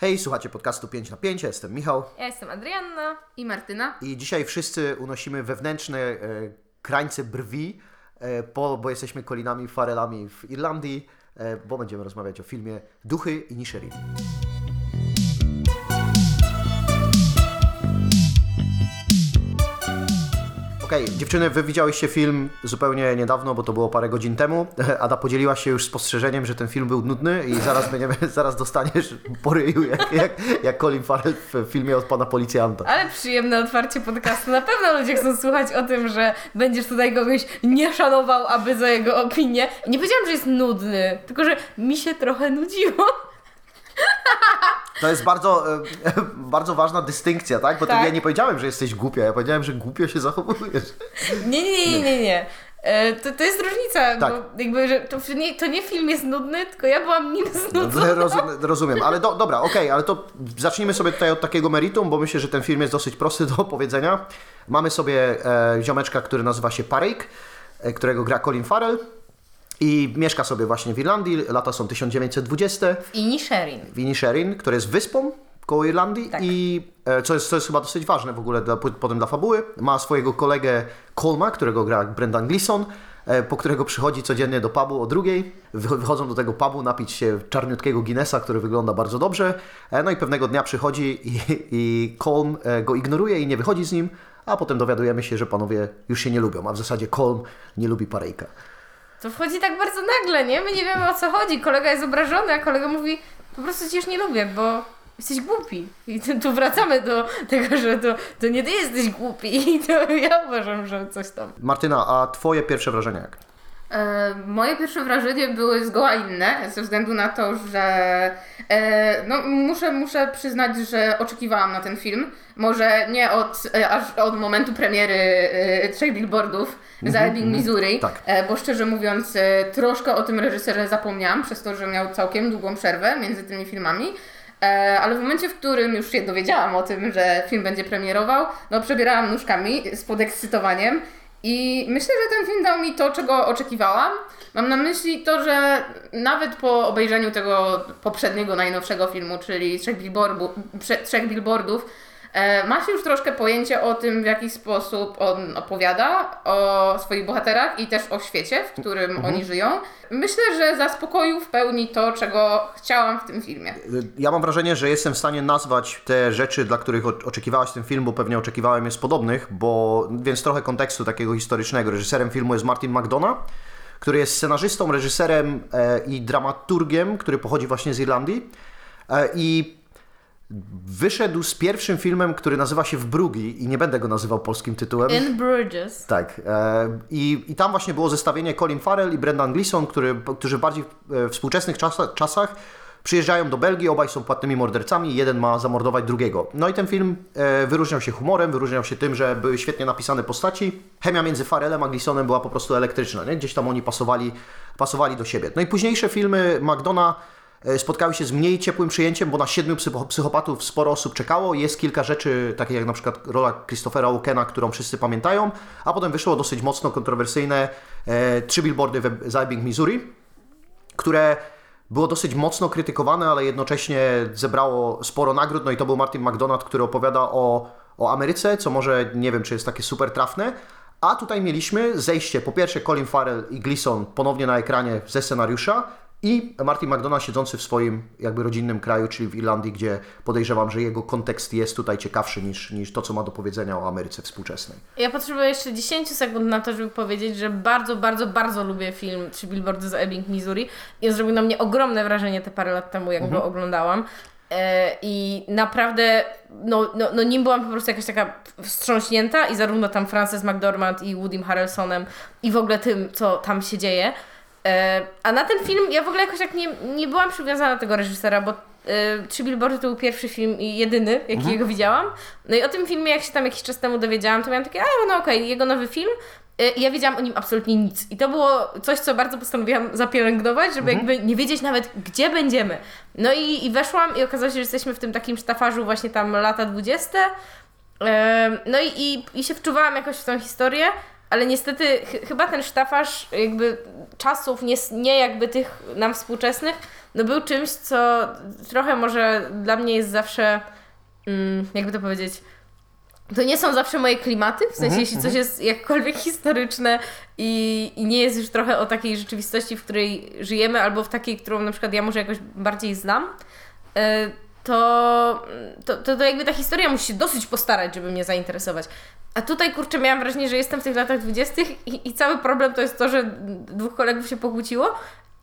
Hej, słuchacie podcastu 5 na 5, ja jestem Michał Ja jestem Adrianna. I Martyna. i dzisiaj wszyscy unosimy wewnętrzne e, krańce brwi, e, po, bo jesteśmy Colinami Farelami w Irlandii, e, bo będziemy rozmawiać o filmie Duchy i Nisherin. Okej, dziewczyny, wy widziałyście film zupełnie niedawno, bo to było parę godzin temu. Ada podzieliła się już spostrzeżeniem, że ten film był nudny i zaraz będziemy, zaraz dostaniesz po ryju, jak, jak, jak Colin Farrell w filmie od pana policjanta. Ale przyjemne otwarcie podcastu. Na pewno ludzie chcą słuchać o tym, że będziesz tutaj kogoś nie szanował, aby za jego opinię. Nie powiedziałam, że jest nudny, tylko że mi się trochę nudziło. To jest bardzo, e, bardzo ważna dystynkcja, tak? Bo Tak. ja nie powiedziałem, że jesteś głupia, ja powiedziałem, że głupio się zachowujesz. Nie, nie, nie, nie, nie. E, To, to jest różnica, Tak. bo jakby, że to nie, to nie film jest nudny, tylko ja byłam nim znudzona. Rozum, rozumiem, ale do, dobra, okej, ale to zacznijmy sobie tutaj od takiego meritum, bo myślę, że ten film jest dosyć prosty do opowiedzenia. Mamy sobie e, ziomeczka, który nazywa się Parik, e, którego gra Colin Farrell i mieszka sobie właśnie w Irlandii, lata są 1920 I Nisherin. w Inisherin, który jest wyspą koło Irlandii Tak. i e, co jest, co jest chyba dosyć ważne w ogóle dla, potem dla fabuły, ma swojego kolegę Colma, którego gra Brendan Gleeson, e, po którego przychodzi codziennie do pubu o drugiej. Wy- Wychodzą do tego pubu napić się czarniutkiego Guinnessa, który wygląda bardzo dobrze. E, No i pewnego dnia przychodzi i, i Colm go ignoruje i nie wychodzi z nim, a potem dowiadujemy się, że panowie już się nie lubią, a w zasadzie Colm nie lubi Parejka. To wchodzi tak bardzo nagle, nie? My nie wiemy o co chodzi. Kolega jest obrażony, a kolega mówi, po prostu cię już nie lubię, bo jesteś głupi. I tu- wracamy do tego, że to, to nie ty jesteś głupi. I to ja uważam, że coś tam. Martyna, a twoje pierwsze wrażenia jak? E, moje pierwsze wrażenie były zgoła inne, ze względu na to, że e, no, muszę, muszę przyznać, że oczekiwałam na ten film. Może nie od, e, aż od momentu premiery trzech billboardów za Ebbing, Missouri, tak. bo szczerze mówiąc troszkę o tym reżyserze zapomniałam, przez to, że miał całkiem długą przerwę między tymi filmami. Ale w momencie, w którym już się dowiedziałam o tym, że film będzie premierował, no przebierałam nóżkami z podekscytowaniem i myślę, że ten film dał mi to, czego oczekiwałam. Mam na myśli to, że nawet po obejrzeniu tego poprzedniego, najnowszego filmu, czyli Trzech, billboardu, trzech Billboardów, e, ma się już troszkę pojęcie o tym, w jaki sposób on opowiada o swoich bohaterach i też o świecie, w którym oni żyją. Myślę, że zaspokoił w pełni to, czego chciałam w tym filmie. Ja mam wrażenie, że jestem w stanie nazwać te rzeczy, dla których oczekiwałaś ten film, bo pewnie oczekiwałem jest podobnych, bo więc trochę kontekstu takiego historycznego. Reżyserem filmu jest Martin McDonough, który jest scenarzystą, reżyserem e, i dramaturgiem, który pochodzi właśnie z Irlandii. E, I wyszedł z pierwszym filmem, który nazywa się W Brugi i nie będę go nazywał polskim tytułem. In Bridges. Tak. E, i, I tam właśnie było zestawienie Colin Farrell i Brendan Gleeson, który, którzy w bardziej e, współczesnych czasach, czasach przyjeżdżają do Belgii, obaj są płatnymi mordercami, jeden ma zamordować drugiego. No i ten film e, wyróżniał się humorem, wyróżniał się tym, że były świetnie napisane postaci. Chemia między Farrellem a Gleesonem była po prostu elektryczna, nie? gdzieś tam oni pasowali, pasowali do siebie. No i późniejsze filmy McDona e, spotkały się z mniej ciepłym przyjęciem, bo na siedmiu psycho- psychopatów sporo osób czekało. Jest kilka rzeczy, takie jak na przykład rola Christophera Walkena, którą wszyscy pamiętają, a potem wyszło dosyć mocno kontrowersyjne e, trzy billboardy w- za Ebbing, Missouri, które było dosyć mocno krytykowane, ale jednocześnie zebrało sporo nagród. No i to był Martin McDonald, który opowiada o, o Ameryce, co może nie wiem, czy jest takie super trafne. A tutaj mieliśmy zejście, po pierwsze Colin Farrell i Gleason ponownie na ekranie ze scenariusza i Martin McDonald siedzący w swoim jakby rodzinnym kraju, czyli w Irlandii, gdzie podejrzewam, że jego kontekst jest tutaj ciekawszy niż, niż to, co ma do powiedzenia o Ameryce współczesnej. Ja potrzebuję jeszcze 10 sekund na to, żeby powiedzieć, że bardzo, bardzo, bardzo lubię film Trzy Billboardy z Ebbing, Missouri. I zrobił na mnie ogromne wrażenie te parę lat temu, jak go oglądałam. E, I naprawdę, no, no, no nim byłam po prostu jakaś taka wstrząśnięta i zarówno tam Frances McDormand i Woodym Harrelsonem i w ogóle tym, co tam się dzieje. E, a na ten film ja w ogóle jakoś tak nie, nie byłam przywiązana do tego reżysera, bo e, Trzy Billboardy to był pierwszy film i jedyny, jakiego widziałam. No i o tym filmie, jak się tam jakiś czas temu dowiedziałam, to miałam takie, a no okej, jego nowy film. E, I ja wiedziałam o nim absolutnie nic. I to było coś, co bardzo postanowiłam zapielęgnować, żeby jakby nie wiedzieć nawet, gdzie będziemy. No i, i weszłam i okazało się, że jesteśmy w tym takim sztafarzu właśnie tam lata 20. Em, No i, i, i się wczuwałam jakoś w tą historię, ale niestety ch- chyba ten sztafarz jakby czasów, nie, nie jakby tych nam współczesnych, no był czymś, co trochę może dla mnie jest zawsze, mm, jakby to powiedzieć, to nie są zawsze moje klimaty, w sensie Mhm, jeśli coś jest jakkolwiek historyczne i, i nie jest już trochę o takiej rzeczywistości, w której żyjemy, albo w takiej, którą na przykład ja może jakoś bardziej znam, e, to, to, to, to jakby ta historia musi się dosyć postarać, żeby mnie zainteresować. A tutaj, kurczę, miałam wrażenie, że jestem w tych latach dwudziestych i, i cały problem to jest to, że dwóch kolegów się pokłóciło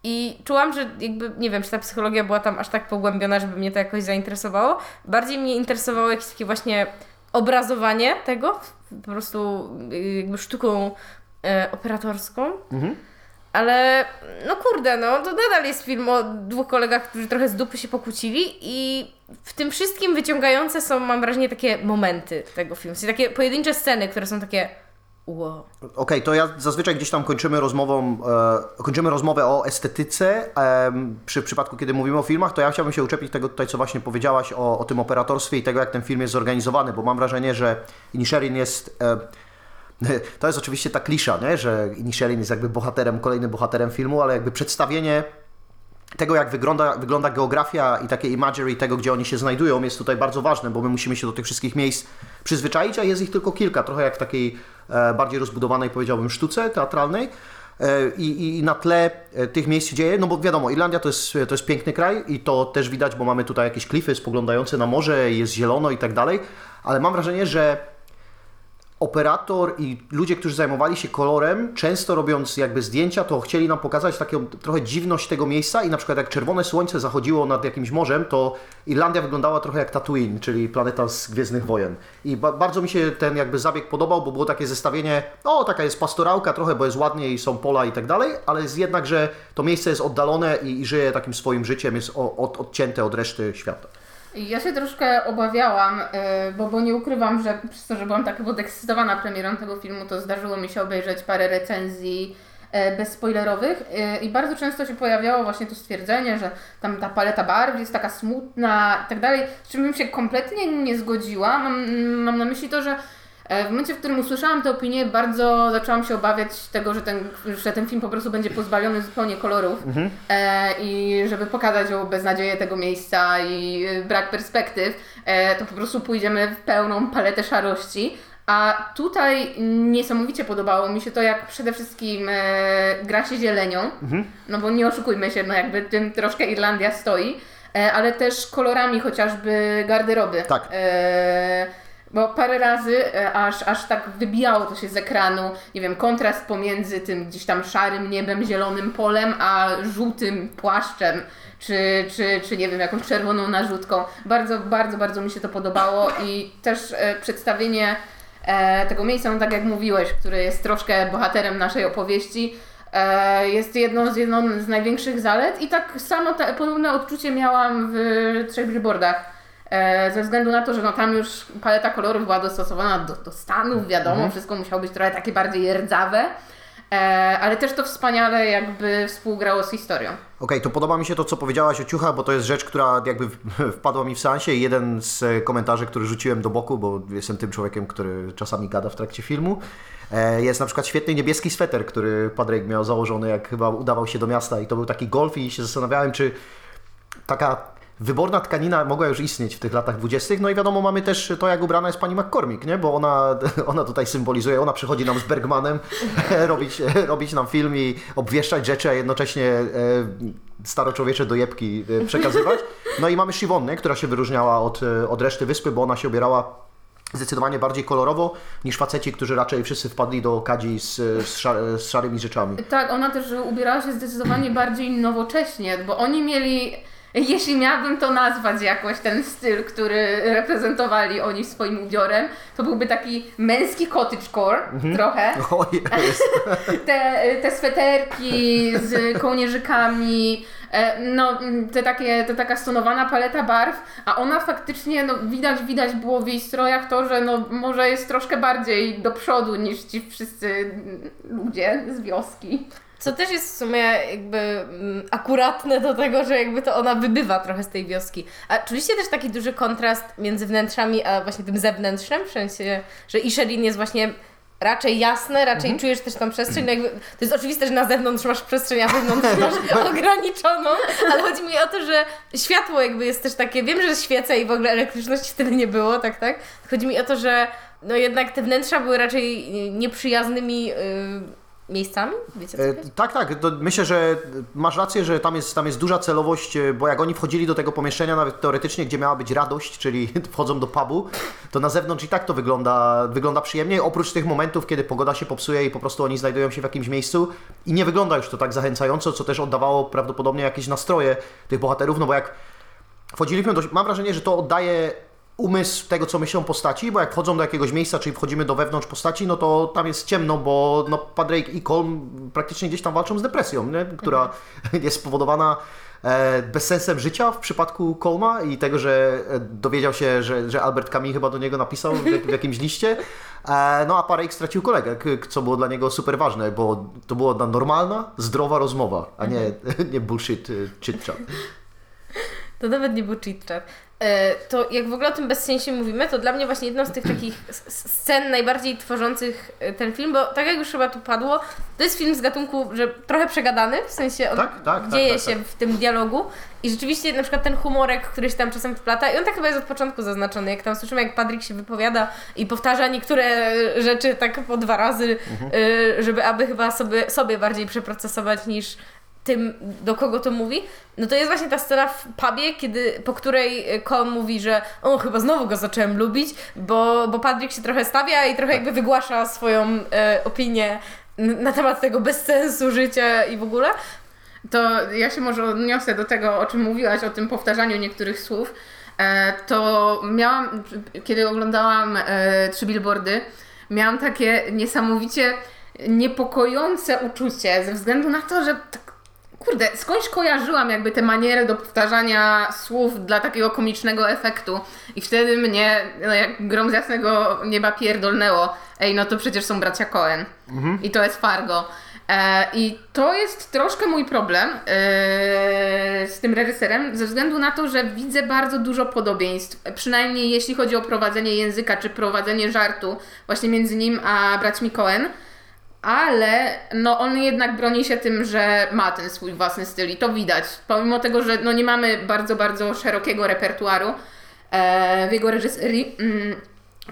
i czułam, że jakby, nie wiem, czy ta psychologia była tam aż tak pogłębiona, żeby mnie to jakoś zainteresowało. Bardziej mnie interesowało jakieś takie właśnie obrazowanie tego, po prostu y, jakby sztuką e, operatorską. Ale no kurde, no to nadal jest film o dwóch kolegach, którzy trochę z dupy się pokłócili i w tym wszystkim wyciągające są, mam wrażenie, takie momenty tego filmu. Sensie takie pojedyncze sceny, które są takie wow. Okej, to ja zazwyczaj gdzieś tam kończymy rozmową, e, kończymy rozmowę o estetyce. em, przy przypadku, kiedy mówimy o filmach, to ja chciałbym się uczepić tego tutaj, co właśnie powiedziałaś o, o tym operatorstwie i tego, jak ten film jest zorganizowany, bo mam wrażenie, że Inisherin jest... E, to jest oczywiście ta klisza, nie? że Inisherin jest jakby bohaterem, kolejnym bohaterem filmu, ale jakby przedstawienie tego, jak wygląda, wygląda geografia i takie imagery tego, gdzie oni się znajdują, jest tutaj bardzo ważne, bo my musimy się do tych wszystkich miejsc przyzwyczaić, a jest ich tylko kilka, trochę jak w takiej e, bardziej rozbudowanej, powiedziałbym, sztuce teatralnej. E, I, I na tle e, tych miejsc się dzieje, no bo wiadomo, Irlandia to jest, to jest piękny kraj i to też widać, bo mamy tutaj jakieś klify spoglądające na morze, jest zielono i tak dalej, ale mam wrażenie, że operator i ludzie, którzy zajmowali się kolorem, często robiąc jakby zdjęcia, to chcieli nam pokazać taką trochę dziwność tego miejsca i na przykład jak czerwone słońce zachodziło nad jakimś morzem, to Irlandia wyglądała trochę jak Tatooine, czyli planeta z Gwiezdnych Wojen. I ba bardzo mi się ten jakby zabieg podobał, bo było takie zestawienie, o taka jest pastorałka trochę, bo jest ładnie i są pola i tak dalej, ale jest jednak, że to miejsce jest oddalone i, i żyje takim swoim życiem, jest od, odcięte od reszty świata. Ja się troszkę obawiałam, y, bo, bo nie ukrywam, że przez to, że byłam tak podekscytowana premierą tego filmu, to zdarzyło mi się obejrzeć parę recenzji e, bezspoilerowych y, i bardzo często się pojawiało właśnie to stwierdzenie, że tam ta paleta barw jest taka smutna i tak dalej, z czym bym się kompletnie nie zgodziła. Mam, mam na myśli to, że w momencie, w którym usłyszałam tę opinię, bardzo zaczęłam się obawiać tego, że ten, że ten film po prostu będzie pozbawiony zupełnie kolorów e, i żeby pokazać o beznadzieję tego miejsca i e, brak perspektyw, e, to po prostu pójdziemy w pełną paletę szarości. A tutaj niesamowicie podobało mi się to, jak przede wszystkim e, gra się zielenią, no bo nie oszukujmy się, no jakby tym troszkę Irlandia stoi, e, ale też kolorami chociażby garderoby. Tak. E, bo parę razy e, aż, aż tak wybijało to się z ekranu, nie wiem, kontrast pomiędzy tym gdzieś tam szarym niebem, zielonym polem, a żółtym płaszczem, czy, czy, czy nie wiem, jakąś czerwoną narzutką. Bardzo, bardzo, bardzo mi się to podobało i też e, przedstawienie e, tego miejsca, no tak jak mówiłeś, który jest troszkę bohaterem naszej opowieści, e, jest jedną z, jedną z największych zalet i tak samo te, podobne odczucie miałam w Trzech Billboardach. E, ze względu na to, że no tam już paleta kolorów była dostosowana do, do Stanów, wiadomo, wszystko musiało być trochę takie bardziej rdzawe, e, ale też to wspaniale jakby współgrało z historią. Okej, to podoba mi się to, co powiedziałaś o ciuchach, bo to jest rzecz, która jakby wpadła mi w seansie i jeden z e, komentarzy, który rzuciłem do boku, bo jestem tym człowiekiem, który czasami gada w trakcie filmu, jest na przykład świetny niebieski sweter, który Padraig miał założony, jak chyba udawał się do miasta i to był taki golf i się zastanawiałem, czy taka wyborna tkanina mogła już istnieć w tych latach dwudziestych. No i wiadomo, mamy też to, jak ubrana jest pani McCormick, nie? bo ona, ona tutaj symbolizuje, ona przychodzi nam z Bergmanem robić, robić nam film i obwieszczać rzeczy, a jednocześnie e, staroczłowiecze dojebki e, przekazywać. No i mamy Siwonnę, która się wyróżniała od, e, od reszty wyspy, bo ona się ubierała zdecydowanie bardziej kolorowo niż faceci, którzy raczej wszyscy wpadli do kadzi z, z szarymi rzeczami. Tak, ona też ubierała się zdecydowanie bardziej nowocześnie, bo oni mieli, jeśli miałabym to nazwać jakoś, ten styl, który reprezentowali oni swoim ubiorem, to byłby taki męski cottagecore trochę. O, jest. Te, te sweterki z kołnierzykami, e, no te takie, te taka stonowana paleta barw, a ona faktycznie, no widać, widać było w jej strojach to, że no może jest troszkę bardziej do przodu niż ci wszyscy ludzie z wioski. Co też jest w sumie jakby mm, akuratne do tego, że jakby to ona wybywa trochę z tej wioski. A czuliście też taki duży kontrast między wnętrzami a właśnie tym zewnętrzem? W sensie, że Isherin jest właśnie raczej jasne, raczej Mhm. czujesz też tą przestrzeń. No jakby, to jest oczywiste, że na zewnątrz masz przestrzeń, a wewnątrz masz ograniczoną, ale chodzi mi o to, że światło jakby jest też takie, wiem, że świece i w ogóle elektryczności wtedy nie było, tak, tak? Chodzi mi o to, że no jednak te wnętrza były raczej nieprzyjaznymi y, miejscami, wiecie? E? Tak, tak. To myślę, że masz rację, że tam jest, tam jest duża celowość, e, bo jak oni wchodzili do tego pomieszczenia, nawet teoretycznie, gdzie miała być radość, czyli wchodzą do pubu, to na zewnątrz i tak to wygląda, wygląda przyjemnie, oprócz tych momentów, kiedy pogoda się popsuje i po prostu oni znajdują się w jakimś miejscu i nie wygląda już to tak zachęcająco, co też oddawało prawdopodobnie jakieś nastroje tych bohaterów, no bo jak wchodziliśmy do... Mam wrażenie, że to oddaje umysł tego, co myślą postaci, bo jak wchodzą do jakiegoś miejsca, czyli wchodzimy do wewnątrz postaci, no to tam jest ciemno, bo no, Padraig i Colm praktycznie gdzieś tam walczą z depresją, nie? która jest spowodowana e, bezsensem życia w przypadku Colma i tego, że e, dowiedział się, że, że Albert Camus chyba do niego napisał w, jak- w jakimś liście. E, no a Padraig stracił kolegę, co było dla niego super ważne, bo to była normalna, zdrowa rozmowa, a nie, nie bullshit chit-chat. To nawet nie był cheat chat. E, To jak w ogóle o tym bezsensie mówimy, to dla mnie właśnie jedną z tych takich scen najbardziej tworzących e, ten film, bo tak jak już chyba tu padło, to jest film z gatunku, że trochę przegadany, w sensie on Tak, tak, tak, dzieje tak, się tak. w tym dialogu i rzeczywiście na przykład ten humorek, który się tam czasem wplata i on tak chyba jest od początku zaznaczony, jak tam słyszymy jak Patrick się wypowiada i powtarza niektóre rzeczy tak po dwa razy, Mhm. e, żeby aby chyba sobie, sobie bardziej przeprocesować niż tym, do kogo to mówi, no to jest właśnie ta scena w pubie, kiedy, po której Cole mówi, że o, chyba znowu go zacząłem lubić, bo, bo Patrick się trochę stawia i trochę jakby wygłasza swoją e, opinię na temat tego bezsensu życia i w ogóle. To ja się może odniosę do tego, o czym mówiłaś, o tym powtarzaniu niektórych słów. E, To miałam, kiedy oglądałam e, trzy billboardy, miałam takie niesamowicie niepokojące uczucie ze względu na to, że tak, kurde, skądś kojarzyłam jakby te maniery do powtarzania słów dla takiego komicznego efektu i wtedy mnie no jak grom z jasnego nieba pierdolnęło. Ej, no to przecież są bracia Cohen i to jest Fargo. E, I to jest troszkę mój problem e, z tym reżyserem, ze względu na to, że widzę bardzo dużo podobieństw, przynajmniej jeśli chodzi o prowadzenie języka czy prowadzenie żartu, właśnie między nim a braćmi Cohen. Ale no on jednak broni się tym, że ma ten swój własny styl i to widać. Pomimo tego, że no nie mamy bardzo, bardzo szerokiego repertuaru e, w jego reżyserii, mm,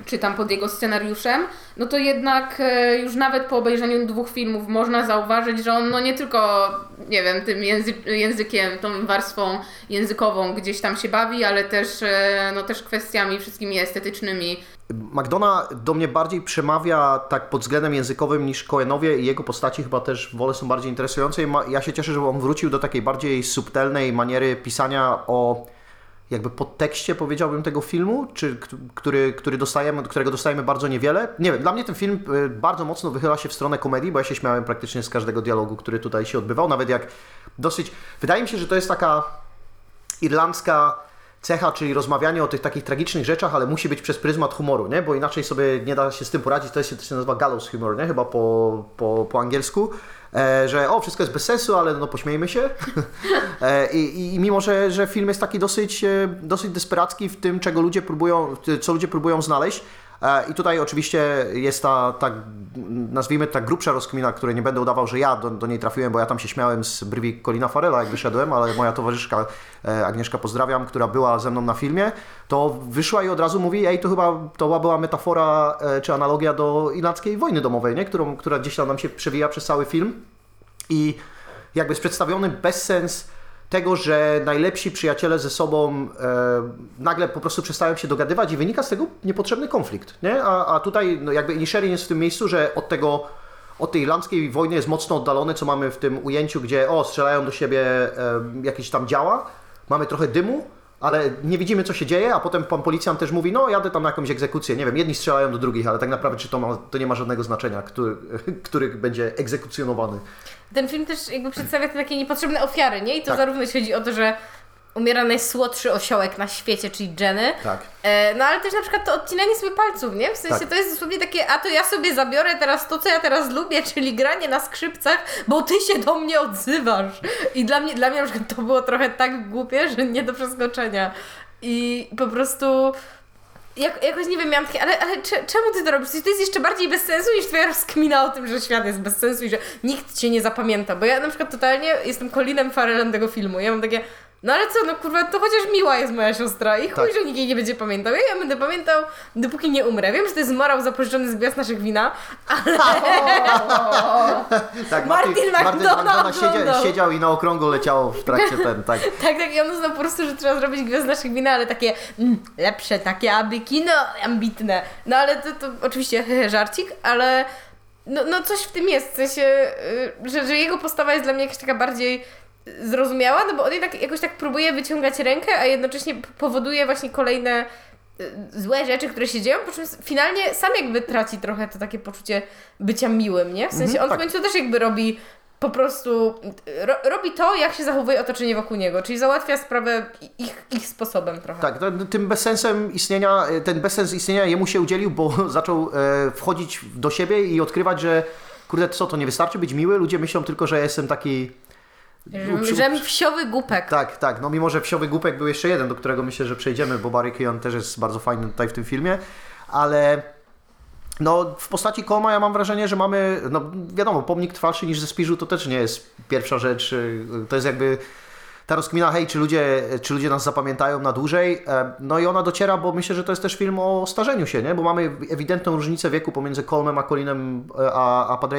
czy tam pod jego scenariuszem, no to jednak e, już nawet po obejrzeniu dwóch filmów można zauważyć, że on no nie tylko, nie wiem, tym języ- językiem, tą warstwą językową gdzieś tam się bawi, ale też, e, no też kwestiami wszystkimi estetycznymi. McDonough do mnie bardziej przemawia tak pod względem językowym niż Coenowie i jego postaci chyba też wolę są bardziej interesujące ja się cieszę, że on wrócił do takiej bardziej subtelnej maniery pisania o jakby podtekście powiedziałbym tego filmu, czy który, który dostajemy, którego dostajemy bardzo niewiele. Nie wiem, dla mnie ten film y, bardzo mocno wychyla się w stronę komedii, bo ja się śmiałem praktycznie z każdego dialogu, który tutaj się odbywał, nawet jak dosyć... Wydaje mi się, że to jest taka irlandzka cecha, czyli rozmawianie o tych takich tragicznych rzeczach, ale musi być przez pryzmat humoru, nie? Bo inaczej sobie nie da się z tym poradzić. To, jest, to się nazywa gallows humor, nie? Chyba po, po, po angielsku. E, że o, wszystko jest bez sensu, ale no pośmiejmy się. e, i, I mimo, że, że film jest taki dosyć, e, dosyć desperacki w tym, czego ludzie próbują, co ludzie próbują znaleźć, I tutaj oczywiście jest ta, ta, nazwijmy ta grubsza rozkmina, której nie będę udawał, że ja do, do niej trafiłem, bo ja tam się śmiałem z brwi Colina Farela, jak wyszedłem, ale moja towarzyszka e, Agnieszka, pozdrawiam, która była ze mną na filmie, to wyszła i od razu mówi, ej, to chyba to była- była metafora e, czy analogia do irlandzkiej wojny domowej, nie? Którą, która gdzieś tam nam się przewija przez cały film. I jakby jest przedstawiony bezsens tego, że najlepsi przyjaciele ze sobą e, nagle po prostu przestają się dogadywać i wynika z tego niepotrzebny konflikt, nie? A, a tutaj no jakby Inisherin jest w tym miejscu, że od tego od tej irlandzkiej wojny jest mocno oddalony, co mamy w tym ujęciu, gdzie o, strzelają do siebie e, jakieś tam działa, mamy trochę dymu, ale nie widzimy, co się dzieje, a potem pan policjant też mówi, no jadę tam na jakąś egzekucję, nie wiem, jedni strzelają do drugich, ale tak naprawdę czy to, ma, to nie ma żadnego znaczenia, który, który będzie egzekucjonowany. Ten film też jakby przedstawia te takie niepotrzebne ofiary, nie? I to Tak. zarówno jeśli chodzi o to, że umiera najsłodszy osiołek na świecie, czyli Jenny. Tak. E, no ale też na przykład to odcinanie sobie palców, nie? W sensie Tak. to jest dosłownie takie, a to ja sobie zabiorę teraz to, co ja teraz lubię, czyli granie na skrzypcach, bo ty się do mnie odzywasz. I dla mnie, dla mnie na przykład to było trochę tak głupie, że nie do przeskoczenia. I po prostu jak, jakoś nie wiem, miałam takie, ale, ale cze- czemu ty to robisz? To jest jeszcze bardziej bez sensu niż twoja rozkmina o tym, że świat jest bez sensu i że nikt cię nie zapamięta. Bo ja na przykład totalnie jestem Colinem Farrellem tego filmu. Ja mam takie, no ale co, no kurwa, to chociaż miła jest moja siostra i chuj, Tak. że nikt jej nie będzie pamiętał. Ja, ja będę pamiętał, dopóki nie umrę. Wiem, że to jest morał zapożyczony z gwiazd naszych wina, ale Tak, Martin McDonagh McDonagh siedział, siedział i na okrągło leciało w trakcie ten, tak. tak, tak, i on uznał po prostu, że trzeba zrobić gwiazd naszych wina, ale takie mm, lepsze, takie aby kino ambitne. No ale to, to oczywiście żarcik, ale no, no coś w tym jest, w sensie, y, że, że jego postawa jest dla mnie jakaś taka bardziej zrozumiała, no bo on jednak jakoś tak próbuje wyciągać rękę, a jednocześnie powoduje właśnie kolejne y, złe rzeczy, które się dzieją, po czym finalnie sam jakby traci trochę to takie poczucie bycia miłym, nie? W sensie Mhm, on tak. w końcu też jakby robi po prostu, ro, robi to, jak się zachowuje otoczenie wokół niego, czyli załatwia sprawę ich, ich sposobem trochę. Tak, tym bezsensem istnienia, ten bezsens istnienia jemu się udzielił, bo zaczął e, wchodzić do siebie i odkrywać, że kurde, co, to nie wystarczy być miły? Ludzie myślą tylko, że jestem taki... Że, że wsiowy głupek. Tak, tak, no mimo, że Wsiowy Głupek był jeszcze jeden, do którego myślę, że przejdziemy, bo Barry Keoghan też jest bardzo fajny tutaj w tym filmie, ale no w postaci Koma ja mam wrażenie, że mamy, no wiadomo, pomnik trwalszy niż ze Spiżu to też nie jest pierwsza rzecz, y, to jest jakby ta rozkmina, hej, czy ludzie, czy ludzie nas zapamiętają na dłużej, E, no i ona dociera, bo myślę, że to jest też film o starzeniu się, nie? bo mamy ewidentną różnicę wieku pomiędzy Colmem a Colinem e, a, a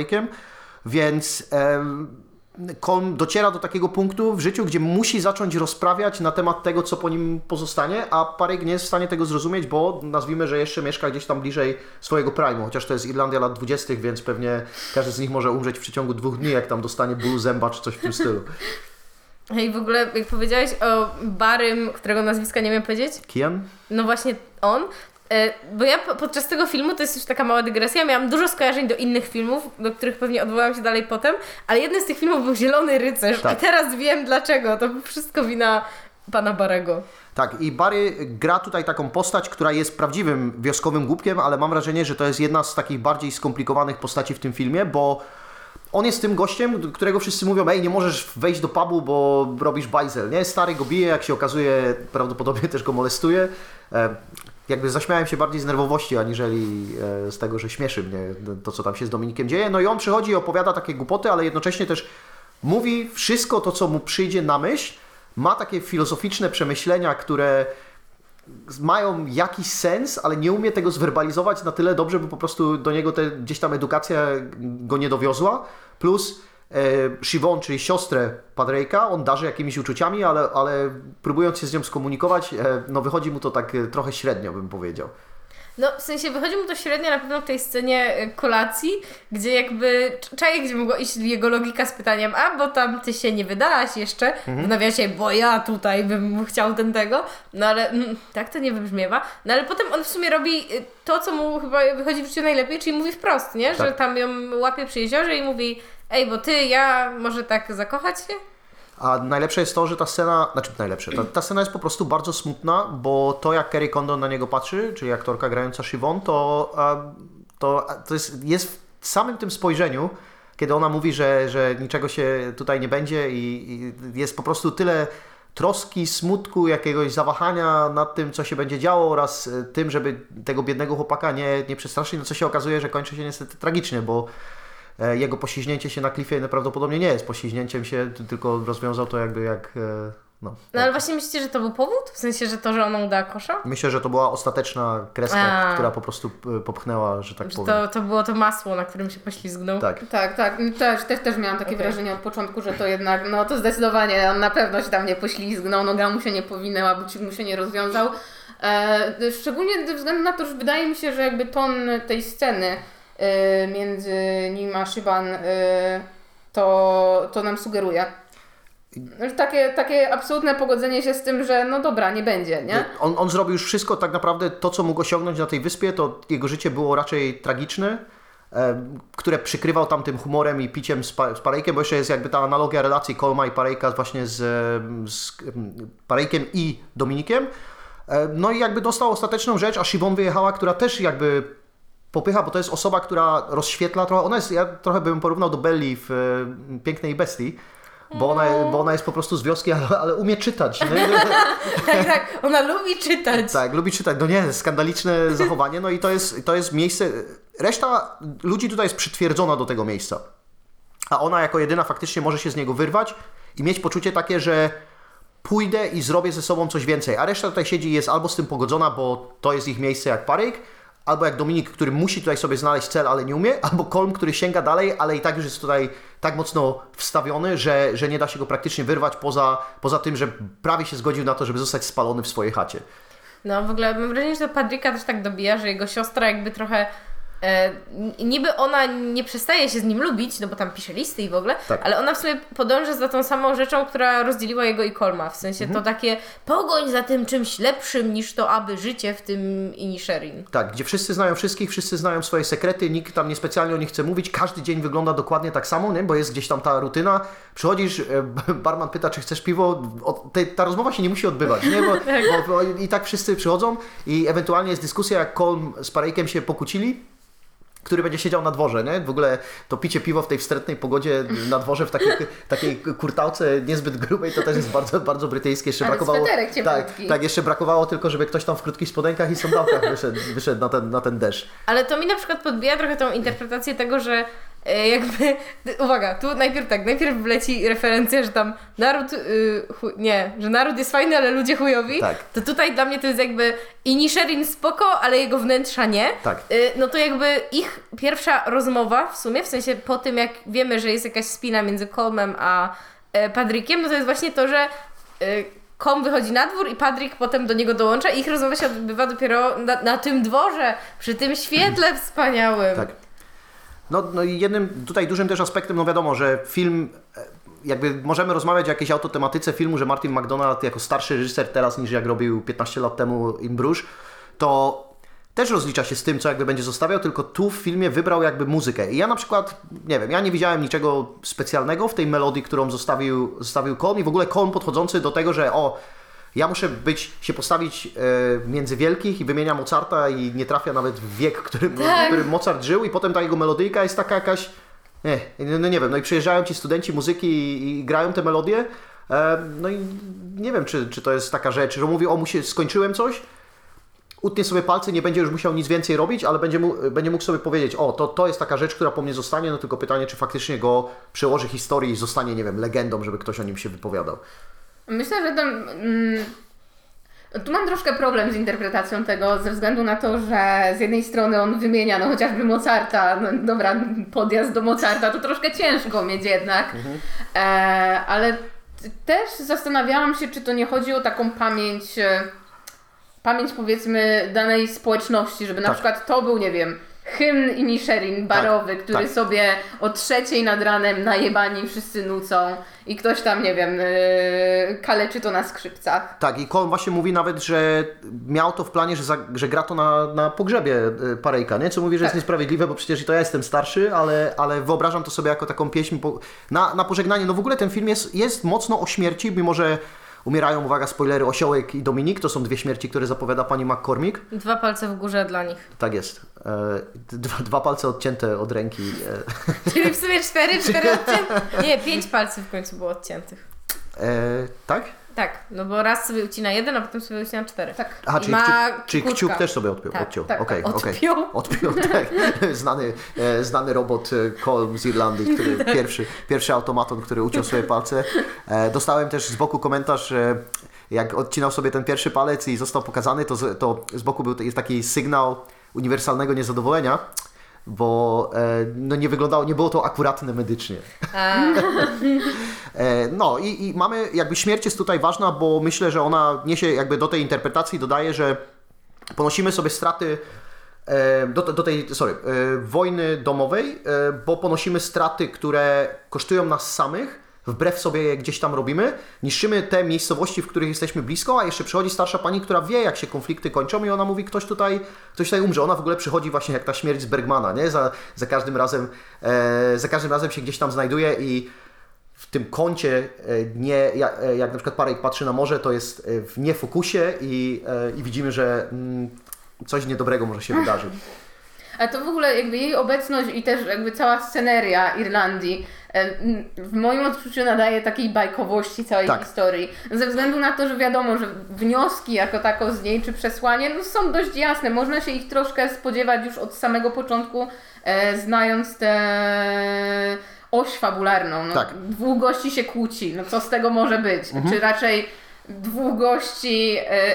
więc em, Dociera do takiego punktu w życiu, gdzie musi zacząć rozprawiać na temat tego, co po nim pozostanie, a Parek nie jest w stanie tego zrozumieć, bo nazwijmy, że jeszcze mieszka gdzieś tam bliżej swojego prime'u, chociaż to jest Irlandia lat 20., więc pewnie każdy z nich może umrzeć w przeciągu dwóch dni, jak tam dostanie bólu zęba czy coś w tym stylu. I w ogóle, jak powiedziałeś o Barym, którego nazwiska nie wiem powiedzieć, Kian? no właśnie on, bo ja po- podczas tego filmu, to jest już taka mała dygresja, miałam dużo skojarzeń do innych filmów, do których pewnie odwołam się dalej potem, ale jednym z tych filmów był Zielony Rycerz Tak. i teraz wiem dlaczego, to wszystko wina pana Barego. Tak, i Barry gra tutaj taką postać, która jest prawdziwym wioskowym głupkiem, ale mam wrażenie, że to jest jedna z takich bardziej skomplikowanych postaci w tym filmie, bo on jest tym gościem, którego wszyscy mówią, ej, nie możesz wejść do pubu, bo robisz bajzel, nie? Stary go bije, jak się okazuje, prawdopodobnie też go molestuje. E, jakby zaśmiałem się bardziej z nerwowości, aniżeli e, z tego, że śmieszy mnie to, co tam się z Dominikiem dzieje. No i on przychodzi i opowiada takie głupoty, ale jednocześnie też mówi wszystko to, co mu przyjdzie na myśl, ma takie filozoficzne przemyślenia, które mają jakiś sens, ale nie umie tego zwerbalizować na tyle dobrze, by po prostu do niego te, gdzieś tam edukacja go nie dowiozła. Plus e, czyli siostrę Padrejka, on darzy jakimiś uczuciami, ale, ale próbując się z nią skomunikować, e, no wychodzi mu to tak e, trochę średnio, bym powiedział. No, w sensie wychodzi mu to średnio na pewno w tej scenie e, kolacji, gdzie jakby czaje, gdzie mogła iść jego logika z pytaniem, a bo tam ty się nie wydałaś jeszcze, w nawiasie, bo ja tutaj bym chciał ten tego, no ale mm, tak to nie wybrzmiewa. No ale potem on w sumie robi y, to, co mu chyba wychodzi w życiu najlepiej, czyli mówi wprost, nie? Że Tak. tam ją łapie przy jeziorze i mówi, ej, bo ty, ja może tak zakochać się? A najlepsze jest to, że ta scena, znaczy najlepsze, ta, ta scena jest po prostu bardzo smutna, bo to jak Kerry Condon na niego patrzy, czyli aktorka grająca Siobhan, to, to, to jest, jest w samym tym spojrzeniu, kiedy ona mówi, że, że niczego się tutaj nie będzie i, i jest po prostu tyle troski, smutku, jakiegoś zawahania nad tym, co się będzie działo oraz e, tym, żeby tego biednego chłopaka nie, nie przestraszyć, no co się okazuje, że kończy się niestety tragicznie, bo jego poślizgnięcie się na klifie prawdopodobnie nie jest poślizgnięciem się, ty- tylko rozwiązał to jakby jak, e, no. No ale właśnie myślicie, że to był powód? W sensie, że to, że ona udała kosza? Myślę, że to była ostateczna kreska, A. która po prostu e, popchnęła, że tak Że powiem. to, to było to masło, na którym się poślizgnął? Tak. Tak, tak. Też, też, też miałam takie Okej. wrażenie od początku, że to jednak, no to zdecydowanie on na pewno się tam nie poślizgnął, noga mu się nie powinęła, bucik mu się nie rozwiązał. E, szczególnie ze względu na to, że wydaje mi się, że jakby ton tej sceny e, między nim a Szyban e, to, to nam sugeruje. Takie, takie absolutne pogodzenie się z tym, że no dobra, nie będzie, nie? On, on zrobił już wszystko, tak naprawdę to, co mógł osiągnąć na tej wyspie, to jego życie było raczej tragiczne, e, które przykrywał tam tym humorem i piciem z, pa, z Parejkiem, bo jeszcze jest jakby ta analogia relacji Kolma i Parejka właśnie z, z em, Parejkiem i Dominikiem. E, no i jakby dostał ostateczną rzecz, a Siobhan wyjechała, która też jakby popycha, bo to jest osoba, która rozświetla trochę, ona jest, ja trochę bym porównał do Belli w e, Pięknej Bestii, bo ona, bo ona jest po prostu z wioski, ale, ale umie czytać. Tak, tak, ona lubi czytać. Tak, lubi czytać. No nie, skandaliczne zachowanie. No i to jest, to jest miejsce. Reszta ludzi tutaj jest przytwierdzona do tego miejsca. A ona jako jedyna faktycznie może się z niego wyrwać i mieć poczucie takie, że pójdę i zrobię ze sobą coś więcej. A reszta tutaj siedzi i jest albo z tym pogodzona, bo to jest ich miejsce jak paryk, albo jak Dominik, który musi tutaj sobie znaleźć cel, ale nie umie, albo Kolm, który sięga dalej, ale i tak już jest tutaj tak mocno wstawiony, że, że nie da się go praktycznie wyrwać poza, poza tym, że prawie się zgodził na to, żeby zostać spalony w swojej chacie. No w ogóle mam wrażenie, że Padrika też tak dobija, że jego siostra jakby trochę e, niby ona nie przestaje się z nim lubić, no bo tam pisze listy i w ogóle, Tak. ale ona w sumie podąża za tą samą rzeczą, która rozdzieliła jego i Kolma. W sensie Mhm. to takie pogoń za tym czymś lepszym niż to aby życie w tym Inisherin. Tak, gdzie wszyscy znają wszystkich, wszyscy znają swoje sekrety, nikt tam niespecjalnie o nich chce mówić, każdy dzień wygląda dokładnie tak samo, nie? bo jest gdzieś tam ta rutyna. Przychodzisz, e, barman pyta, czy chcesz piwo, o, te, ta rozmowa się nie musi odbywać, nie? Bo, bo, bo i tak wszyscy przychodzą i ewentualnie jest dyskusja, jak Kolm z Parejkiem się pokłócili, który będzie siedział na dworze, nie? W ogóle to picie piwo w tej wstrętnej pogodzie na dworze w takiej, takiej kurtałce niezbyt grubej, to też jest bardzo, bardzo brytyjskie. Jeszcze Ale brakowało, tak, tak, jeszcze brakowało tylko, żeby ktoś tam w krótkich spodenkach i sandałkach wyszedł, wyszedł na, ten, na ten deszcz. Ale to mi na przykład podbija trochę tą interpretację tego, że jakby, uwaga, tu najpierw tak, najpierw wleci referencja, że tam naród, y, chuj, nie, że naród jest fajny, ale ludzie chujowi, Tak. to tutaj dla mnie to jest jakby Inisherin spoko, ale jego wnętrza nie. Tak. Y, no to jakby ich pierwsza rozmowa w sumie, w sensie po tym jak wiemy, że jest jakaś spina między Colmem a e, Padrikiem, no to jest właśnie to, że y, Kom wychodzi na dwór i Padrik potem do niego dołącza i ich rozmowa się odbywa dopiero na, na tym dworze, przy tym świetle wspaniałym. Tak. No, no i jednym tutaj dużym też aspektem, no wiadomo, że film, e, jakby możemy rozmawiać o jakiejś autotematyce filmu, że Martin McDonald jako starszy reżyser teraz niż jak robił 15 lat temu In Bruges, to też rozlicza się z tym, co jakby będzie zostawiał, tylko tu w filmie wybrał jakby muzykę. I ja na przykład, nie wiem, ja nie widziałem niczego specjalnego w tej melodii, którą zostawił, zostawił Colm i w ogóle Colm podchodzący do tego, że o, ja muszę być, się postawić e, między wielkich i wymienia Mozarta i nie trafia nawet w wiek, w którym, Tak. w którym Mozart żył i potem ta jego melodyjka jest taka jakaś, nie, no, no nie wiem, no i przyjeżdżają ci studenci muzyki i, i grają te melodie, e, no i nie wiem, czy, czy to jest taka rzecz, że mówi, o, musi, skończyłem coś, utnie sobie palce, nie będzie już musiał nic więcej robić, ale będzie mógł, będzie mógł sobie powiedzieć, o, to, to jest taka rzecz, która po mnie zostanie, no tylko pytanie, czy faktycznie go przełoży historii i zostanie, nie wiem, legendą, żeby ktoś o nim się wypowiadał. Myślę, że tam. Mm, tu mam troszkę problem z interpretacją tego, ze względu na to, że z jednej strony on wymienia no chociażby Mozarta, no dobra, podjazd do Mozarta to troszkę ciężko mieć jednak, e, ale też zastanawiałam się, czy to nie chodzi o taką pamięć, e, pamięć powiedzmy danej społeczności, żeby na Tak. przykład to był, nie wiem, hymn Inisherin barowy, który tak. sobie o trzeciej nad ranem najebani wszyscy nucą i ktoś tam, nie wiem, yy, kaleczy to na skrzypcach. Tak, i Colm właśnie mówi nawet, że miał to w planie, że, za, że gra to na, na pogrzebie y, Parejka, nie? Co mówi, że jest Tak. niesprawiedliwe, bo przecież i to ja jestem starszy, ale, ale wyobrażam to sobie jako taką pieśń po, na, na pożegnanie. No w ogóle ten film jest, jest mocno o śmierci, mimo że umierają, uwaga, spoilery, Osiołek i Dominik, to są dwie śmierci, które zapowiada pani McCormick. Dwa palce w górze dla nich. Tak jest. E, dwa, dwa palce odcięte od ręki. E, Czyli w sumie cztery, cztery odcięte. Nie, pięć palców w końcu było odciętych. e, tak? Tak, no bo raz sobie ucina jeden, a potem sobie ucina cztery. Tak. Aha, I czyli, ma kciuk, czyli kciuk też sobie odpiął. Tak, odciął. tak, Okej, tak. okej. Odpiął? Odpiął, tak. znany, e, znany robot e, Colm z Irlandii, który Tak. pierwszy, pierwszy automaton, który uciął sobie palce. E, dostałem też z boku komentarz, że jak odcinał sobie ten pierwszy palec i został pokazany, to z, to z boku był jest taki sygnał uniwersalnego niezadowolenia, bo e, no nie wyglądało, nie było to akuratne medycznie. E, No i, i mamy, jakby śmierć jest tutaj ważna, bo myślę, że ona niesie jakby do tej interpretacji, dodaje, że ponosimy sobie straty e, do, do tej, sorry, wojny domowej, bo ponosimy straty, które kosztują nas samych, wbrew sobie gdzieś tam robimy, niszczymy te miejscowości, w których jesteśmy blisko, a jeszcze przychodzi starsza pani, która wie, jak się konflikty kończą i ona mówi, ktoś tutaj, ktoś tutaj umrze. Ona w ogóle przychodzi właśnie jak ta śmierć z Bergmana, nie? Za, za każdym razem, e, za każdym razem się gdzieś tam znajduje i w tym kącie e, nie, jak, e, jak na przykład Parek patrzy na morze, to jest e, w niefokusie i, i widzimy, że mm, coś niedobrego może się wydarzyć. A to w ogóle jakby jej obecność i też jakby cała sceneria Irlandii m, w moim odczuciu nadaje takiej bajkowości całej Tak. historii. Ze względu na to, że wiadomo, że wnioski jako tako z niej, czy przesłanie, no są dość jasne. Można się ich troszkę spodziewać już od samego początku, e, znając tę oś fabularną. No, Tak. Dwóch gości się kłóci, no co z tego może być? Czy raczej dwóch gości e, e, e,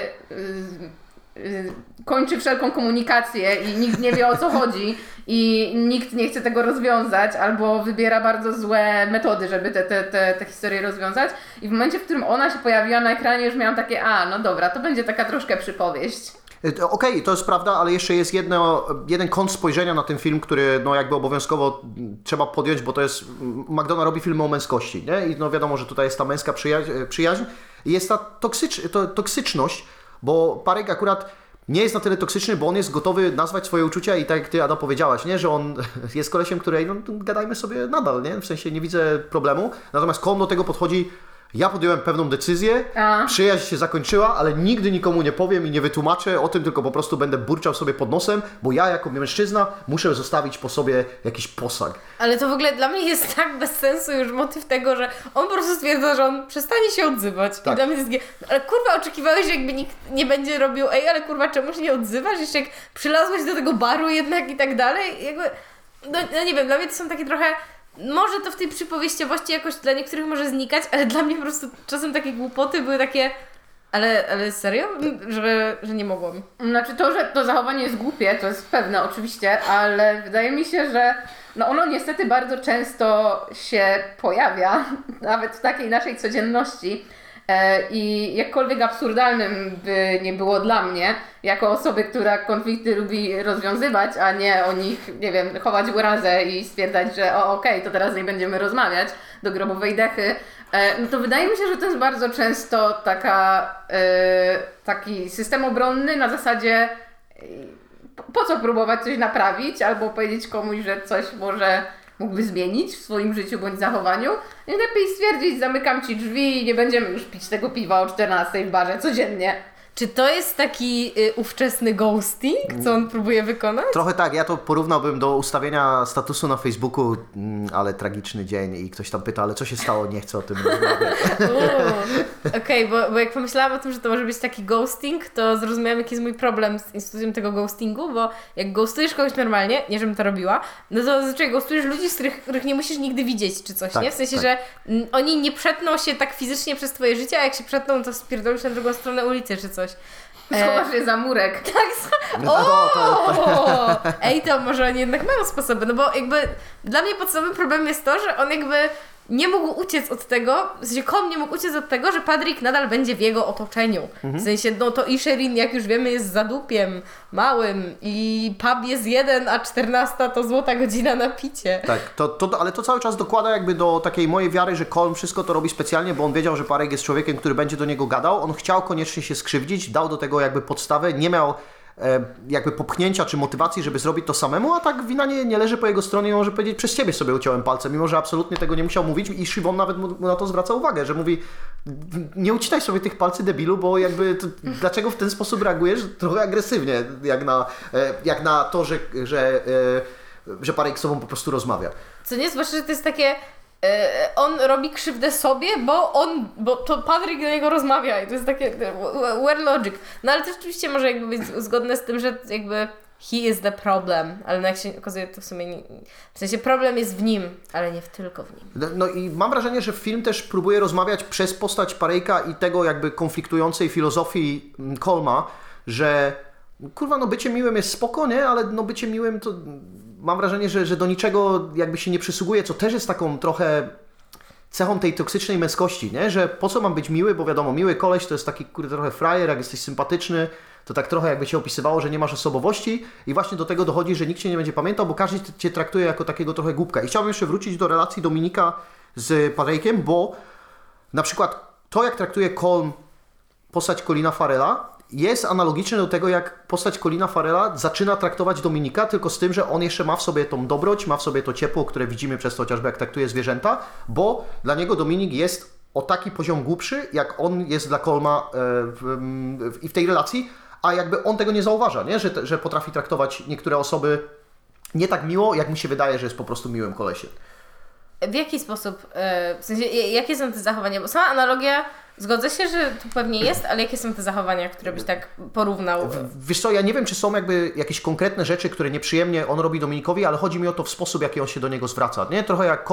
kończy wszelką komunikację i nikt nie wie o co chodzi i nikt nie chce tego rozwiązać albo wybiera bardzo złe metody, żeby te, te, te, te historie rozwiązać i w momencie, w którym ona się pojawiła na ekranie już miałam takie, a no dobra, to będzie taka troszkę przypowieść. To- Okej, to jest prawda, ale jeszcze jest jedno, jeden kąt spojrzenia na ten film, który no jakby obowiązkowo trzeba podjąć, bo to jest, mm, McDonough robi filmy o męskości, nie? I no wiadomo, że tutaj jest ta męska przyjaźń, przyjaźń jest ta toksycz, to, toksyczność, bo Parek akurat nie jest na tyle toksyczny, bo on jest gotowy nazwać swoje uczucia i tak jak Ty, Ada, powiedziałaś, nie? Że on jest kolesiem, której, no gadajmy sobie nadal, nie? W sensie nie widzę problemu, natomiast Kon do tego podchodzi ja podjąłem pewną decyzję, A. przyjaźń się zakończyła, ale nigdy nikomu nie powiem i nie wytłumaczę o tym, tylko po prostu będę burczał sobie pod nosem, bo ja jako mężczyzna muszę zostawić po sobie jakiś posag. Ale to w ogóle dla mnie jest tak bez sensu już motyw tego, że on po prostu stwierdza, że on przestanie się odzywać. Tak. I dla mnie jest ale kurwa oczekiwałeś, że jakby nikt nie będzie robił, ej, ale kurwa czemu się nie odzywasz? Jeszcze jak przylazłeś do tego baru jednak i tak dalej. Jakby, no, no nie wiem, dla mnie to są takie trochę, może to w tej przypowieściowości jakoś dla niektórych może znikać, ale dla mnie po prostu czasem takie głupoty były takie, ale, ale serio? Że, że nie mogłam. Znaczy to, że to zachowanie jest głupie, to jest pewne oczywiście, ale wydaje mi się, że no ono niestety bardzo często się pojawia, nawet w takiej naszej codzienności. E, I jakkolwiek absurdalnym by nie było dla mnie, jako osoby, która konflikty lubi rozwiązywać, a nie o nich, nie wiem, chować urazę i stwierdzać, że o okej, to teraz nie będziemy rozmawiać do grobowej dechy, e, no to wydaje mi się, że to jest bardzo często taka, e, taki system obronny na zasadzie po co próbować coś naprawić albo powiedzieć komuś, że coś może mógłby zmienić w swoim życiu bądź zachowaniu. I lepiej stwierdzić, zamykam ci drzwi i nie będziemy już pić tego piwa o 14 w barze codziennie. Czy to jest taki y, ówczesny ghosting, co on próbuje wykonać? Trochę tak, ja to porównałbym do ustawienia statusu na Facebooku, mm, ale tragiczny dzień i ktoś tam pyta, ale co się stało, nie chcę o tym rozmawiać. Uuu. Okej, bo, bo jak pomyślałam o tym, że to może być taki ghosting, to zrozumiałam, jaki jest mój problem z instytucją tego ghostingu, bo jak ghostujesz kogoś normalnie, nie żebym to robiła, no to zazwyczaj ghostujesz ludzi, z których, których nie musisz nigdy widzieć, czy coś, Tak, nie? W sensie, tak. że mm, oni nie przetną się tak fizycznie przez twoje życie, a jak się przetną, to spierdolisz na drugą stronę ulicy, czy coś. E, Schowasz je za murek. tak, No o! Ej, to może oni jednak mają sposoby, no bo jakby dla mnie podstawowym problemem jest to, że on jakby nie mógł uciec od tego, w sensie Kom nie mógł uciec od tego, że Padrik nadal będzie w jego otoczeniu. W sensie, no to i Sherin, jak już wiemy, jest zadupiem małym i pub jest jeden, a 14 to złota godzina na picie. Tak, to, to, ale to cały czas dokłada jakby do takiej mojej wiary, że Colm wszystko to robi specjalnie, bo on wiedział, że Parek jest człowiekiem, który będzie do niego gadał. On chciał koniecznie się skrzywdzić, dał do tego jakby podstawę, nie miał jakby popchnięcia czy motywacji, żeby zrobić to samemu, a tak wina nie, nie leży po jego stronie i może powiedzieć, przez ciebie sobie uciąłem palce, mimo że absolutnie tego nie musiał mówić i Szymon nawet mu, na to zwraca uwagę, że mówi nie ucinaj sobie tych palcy debilu, bo jakby to, dlaczego w ten sposób reagujesz? Trochę agresywnie, jak na, e, jak na to, że, że, e, że Parek z tobą po prostu rozmawia. Co nie, zwłaszcza, że to jest takie. E, on robi krzywdę sobie, bo on, bo to Patryk do niego rozmawia i to jest takie where logic. No ale to rzeczywiście może jakby być zgodne z tym, że jakby he is the problem, ale no jak się okazuje to w sumie nie, w sensie problem jest w nim, ale nie tylko w nim. No, No i mam wrażenie, że film też próbuje rozmawiać przez postać Parejka i tego jakby konfliktującej filozofii mm, Kolma, że kurwa, no bycie miłym jest spoko, nie? Ale no bycie miłym to mam wrażenie, że, że do niczego jakby się nie przysługuje, co też jest taką trochę cechą tej toksycznej męskości, nie? Że po co mam być miły, bo wiadomo, miły koleś to jest taki kurde trochę frajer, jak jesteś sympatyczny, to tak trochę jakby cię opisywało, że nie masz osobowości i właśnie do tego dochodzi, że nikt cię nie będzie pamiętał, bo każdy cię traktuje jako takiego trochę głupka. I chciałbym jeszcze wrócić do relacji Dominika z Padrejkiem, bo na przykład to, jak traktuje Colm postać Colina Farela, jest analogiczne do tego, jak postać Colina Farela zaczyna traktować Dominika, tylko z tym, że on jeszcze ma w sobie tą dobroć, ma w sobie to ciepło, które widzimy przez to chociażby, jak traktuje zwierzęta, bo dla niego Dominik jest o taki poziom głupszy, jak on jest dla Colma e, i w tej relacji, a jakby on tego nie zauważa, nie? Że, że potrafi traktować niektóre osoby nie tak miło, jak mu się wydaje, że jest po prostu miłym kolesiem. W jaki sposób, e, w sensie, jakie są te zachowania? Bo sama analogia, zgodzę się, że tu pewnie jest, ale jakie są te zachowania, które byś tak porównał? Wiesz co, ja nie wiem, czy są jakby jakieś konkretne rzeczy, które nieprzyjemnie on robi Dominikowi, ale chodzi mi o to w sposób, jaki on się do niego zwraca. Nie? Trochę jak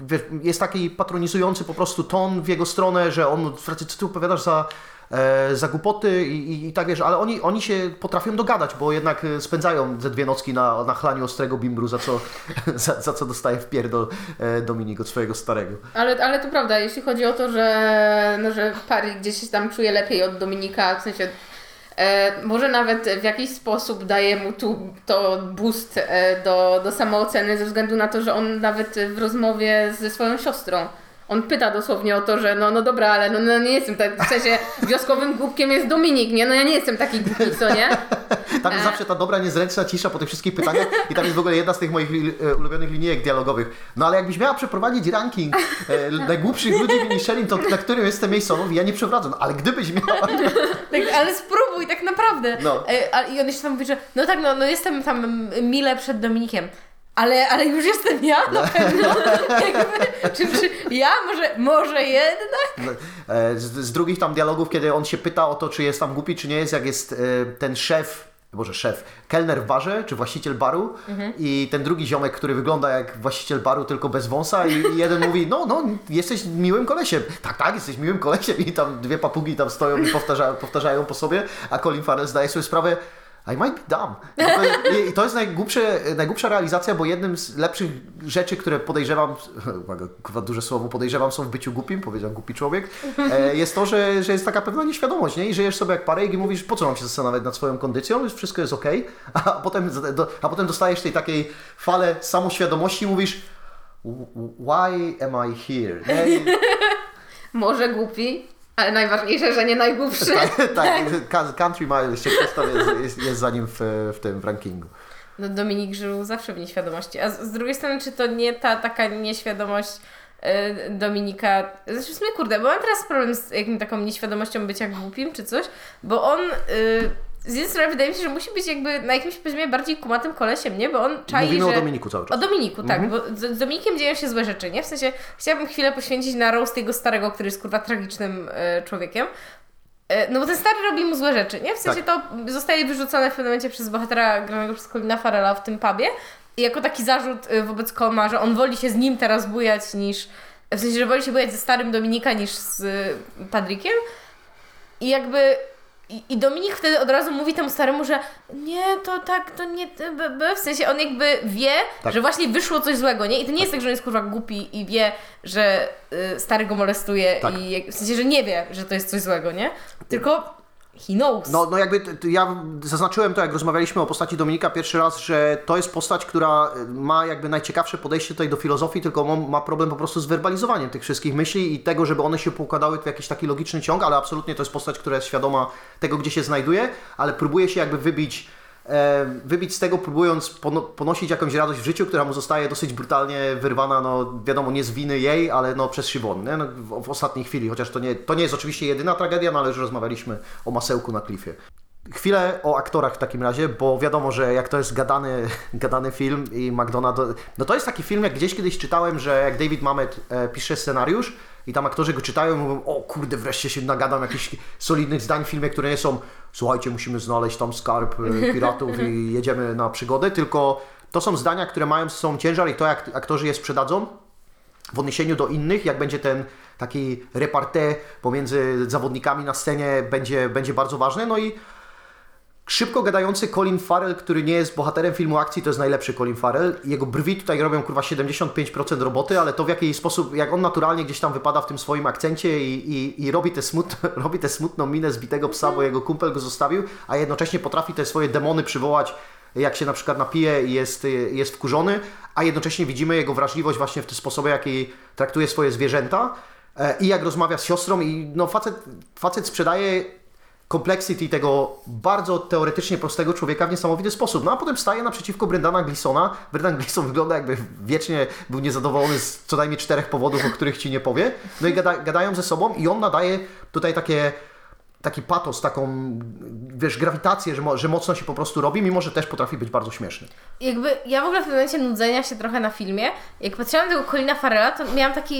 wie- jest taki patronizujący po prostu ton w jego stronę, że on, co ty opowiadasz za, e, za głupoty i, i, i tak wiesz, ale oni, oni się potrafią dogadać, bo jednak e, spędzają ze dwie nocki na, na chlaniu ostrego bimbru, za co, za, za co dostaje w pierdol e, Dominik od swojego starego. Ale, ale to prawda, jeśli chodzi o to, że, no, że Paris gdzieś się tam czuje lepiej od Dominika, w sensie e, może nawet w jakiś sposób daje mu tu to boost e, do, do samooceny ze względu na to, że on nawet w rozmowie ze swoją siostrą on pyta dosłownie o to, że no, no dobra, ale no, no nie jestem tak, w sensie wioskowym głupkiem jest Dominik, nie? No ja nie jestem taki głupi, co nie? Tam jest E. zawsze ta dobra, niezręczna cisza po tych wszystkich pytaniach i tam jest w ogóle jedna z tych moich e, ulubionych linijek dialogowych. No ale jakbyś miała przeprowadzić ranking e, najgłupszych ludzi w Michelin, to na którym jestem miejscu? No, ja nie przeprowadzę, no, ale gdybyś miała... Tak, ale spróbuj, tak naprawdę. No. E, a, I on jeszcze tam mówi, że no tak, no, no jestem tam mile przed Dominikiem. Ale, ale już jestem ja na pewno. Jakby, czy, czy ja? Może, może jednak? E, Z, z drugich tam dialogów, kiedy on się pyta o to, czy jest tam głupi, czy nie jest, jak jest e, ten szef, może szef, kelner w barze, czy właściciel baru i ten drugi ziomek, który wygląda jak właściciel baru, tylko bez wąsa i, i jeden mówi, no, no, jesteś miłym kolesiem. Tak, tak, jesteś miłym kolesiem i tam dwie papugi tam stoją i powtarzają, powtarzają po sobie, a Colin Farrell zdaje sobie sprawę, I might be dumb. I to- jest najgłupsza realizacja, bo jednym z lepszych rzeczy, które podejrzewam, uwaga, kurwa, duże słowo, podejrzewam są w byciu głupim, powiedział głupi człowiek, e, jest to, że, że jest taka pewna nieświadomość, nie? I żyjesz sobie jak parejk i mówisz, po co mam się zastanawiać nad swoją kondycją, już wszystko jest okej, a, potem, a potem dostajesz tej takiej fale samoświadomości i mówisz, why am I here? Może głupi, ale najważniejsze, że nie najgłupszy. tak, tak, Country Mile jeszcze Krzysztof jest, jest, jest za nim w, w tym w rankingu. No Dominik żył zawsze w nieświadomości. A z, z drugiej strony, czy to nie ta taka nieświadomość e, Dominika... Znaczy w sumie, kurde, bo mam teraz problem z jakimś taką nieświadomością bycia głupim czy coś, bo on... y, z jednej strony wydaje mi się, że musi być jakby na jakimś poziomie bardziej kumatym kolesiem, nie? Bo on czai, Mówimy że... o Dominiku cały O czas. Dominiku, tak, bo z, Dominikiem dzieją się złe rzeczy, nie? W sensie chciałabym chwilę poświęcić na roast jego starego, który jest kurwa tragicznym e, człowiekiem. E, no bo ten stary robi mu złe rzeczy, nie? W sensie to zostaje wyrzucone w pewnym momencie przez bohatera granego przez Colina Farrella w tym pubie i jako taki zarzut e, wobec Colma, że on woli się z nim teraz bujać niż... W sensie, że woli się bujać ze starym Dominika niż z e, Padrikiem. I jakby... I, I Dominik wtedy od razu mówi temu staremu, że nie, to tak, to nie, w sensie on jakby wie, Tak. że właśnie wyszło coś złego, nie? I to nie jest tak, że on jest kurwa głupi i wie, że y, stary go molestuje Tak. i w sensie, że nie wie, że to jest coś złego, nie? Tylko he knows. No, no jakby ja zaznaczyłem to, jak rozmawialiśmy o postaci Dominika pierwszy raz, że to jest postać, która y, ma jakby najciekawsze podejście tutaj do filozofii, tylko ma, problem po prostu z werbalizowaniem tych wszystkich myśli i tego, żeby one się poukładały w jakiś taki logiczny ciąg, ale absolutnie to jest postać, która jest świadoma tego, gdzie się znajduje, ale próbuje się jakby wybić wybić z tego, próbując pono, ponosić jakąś radość w życiu, która mu zostaje dosyć brutalnie wyrwana, no wiadomo, nie z winy jej, ale no przez Siobhan, nie? No, w, w ostatniej chwili, chociaż to nie, to nie jest oczywiście jedyna tragedia, no ale już rozmawialiśmy o masełku na klifie. Chwilę o aktorach w takim razie, bo wiadomo, że jak to jest gadany, gadany film i McDonald, no to jest taki film, jak gdzieś kiedyś czytałem, że jak David Mamet e, pisze scenariusz i tam aktorzy go czytają i mówią, o kurde, wreszcie się nagadam jakichś solidnych zdań w filmie, które nie są, słuchajcie, musimy znaleźć tam skarb e, piratów i jedziemy na przygodę, tylko to są zdania, które mają sobą ciężar i to jak aktorzy je sprzedadzą, w odniesieniu do innych, jak będzie ten taki reparté pomiędzy zawodnikami na scenie, będzie, będzie bardzo ważne. No i szybko gadający Colin Farrell, który nie jest bohaterem filmu akcji, to jest najlepszy Colin Farrell. Jego brwi tutaj robią kurwa 75% roboty, ale to w jaki sposób, jak on naturalnie gdzieś tam wypada w tym swoim akcencie i, i, i robi, tę smut, robi tę smutną minę zbitego psa, bo jego kumpel go zostawił, a jednocześnie potrafi te swoje demony przywołać jak się na przykład napije i jest, jest wkurzony, a jednocześnie widzimy jego wrażliwość właśnie w tym sposobie, jaki traktuje swoje zwierzęta e, i jak rozmawia z siostrą i no facet, facet sprzedaje complexity tego bardzo teoretycznie prostego człowieka w niesamowity sposób. No a potem staje naprzeciwko Brendana Gleesona. Brendan Gleeson wygląda jakby wiecznie był niezadowolony z co najmniej czterech powodów, o których ci nie powie. No i gada, gadają ze sobą i on nadaje tutaj takie taki patos, taką, wiesz, grawitację, że, mo, że mocno się po prostu robi, mimo że też potrafi być bardzo śmieszny. Jakby ja w ogóle w tym momencie nudzenia się trochę na filmie, jak patrzyłam na tego Colina Farrella, to miałam takie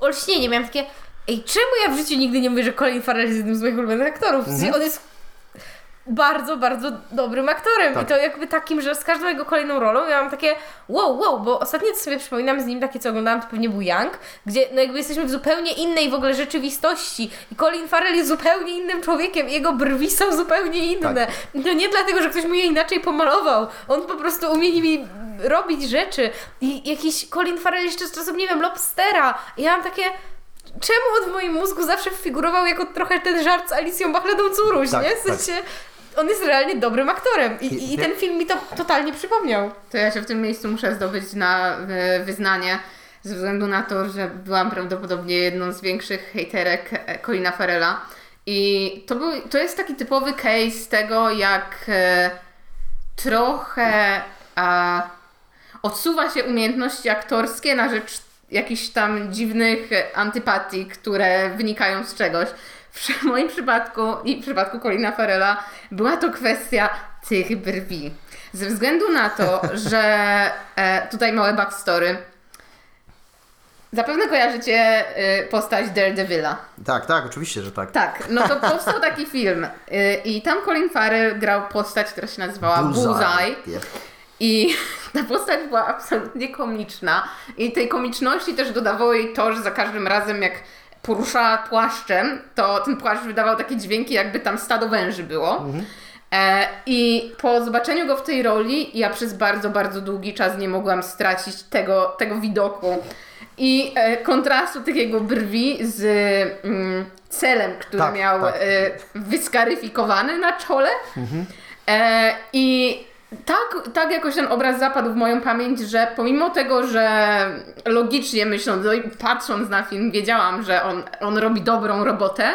olśnienie, miałam takie ej, czemu ja w życiu nigdy nie mówię, że Colin Farrell jest jednym z moich ulubionych aktorów? Sensie On jest bardzo, bardzo dobrym aktorem Tak. i to jakby takim, że z każdą jego kolejną rolą ja mam takie wow, wow, bo ostatnio co sobie przypominam z nim takie, co oglądałam, to pewnie był Young, gdzie no jakby jesteśmy w zupełnie innej w ogóle rzeczywistości i Colin Farrell jest zupełnie innym człowiekiem, jego brwi są zupełnie inne. I to nie dlatego, że ktoś mu je inaczej pomalował, on po prostu umie nimi robić rzeczy i jakiś Colin Farrell jeszcze z czasów, nie wiem, Lobstera i ja mam takie czemu on w moim mózgu zawsze figurował jako trochę ten żart z Alicją Bachledą Curuś, Tak, nie? W sensie, on jest realnie dobrym aktorem i, i, i ten film mi to totalnie przypomniał. To ja się w tym miejscu muszę zdobyć na e, wyznanie, ze względu na to, że byłam prawdopodobnie jedną z większych hejterek e, Colina Farrella. I to, był, to jest taki typowy case tego, jak e, trochę a, odsuwa się umiejętności aktorskie na rzecz jakichś tam dziwnych antypatii, które wynikają z czegoś. W moim przypadku i w przypadku Colina Farrella była to kwestia tych brwi. Ze względu na to, że e, tutaj małe backstory. Zapewne kojarzycie e, postać Daredevila. Tak, tak, oczywiście, że tak. Tak, no to powstał taki film e, i tam Colin Farrell grał postać, która się nazywała Bullseye. Yep. I ta postać była absolutnie komiczna. I tej komiczności też dodawało jej to, że za każdym razem jak poruszała płaszczem, to ten płaszcz wydawał takie dźwięki, jakby tam stado węży było. E, I po zobaczeniu go w tej roli, ja przez bardzo, bardzo długi czas nie mogłam stracić tego, tego widoku. I e, kontrastu tych jego brwi z mm, celem, który Tak, miał tak. e, wyskaryfikowany na czole. E, I tak, tak jakoś ten obraz zapadł w moją pamięć, że pomimo tego, że logicznie myśląc no patrząc na film, wiedziałam, że on, on robi dobrą robotę,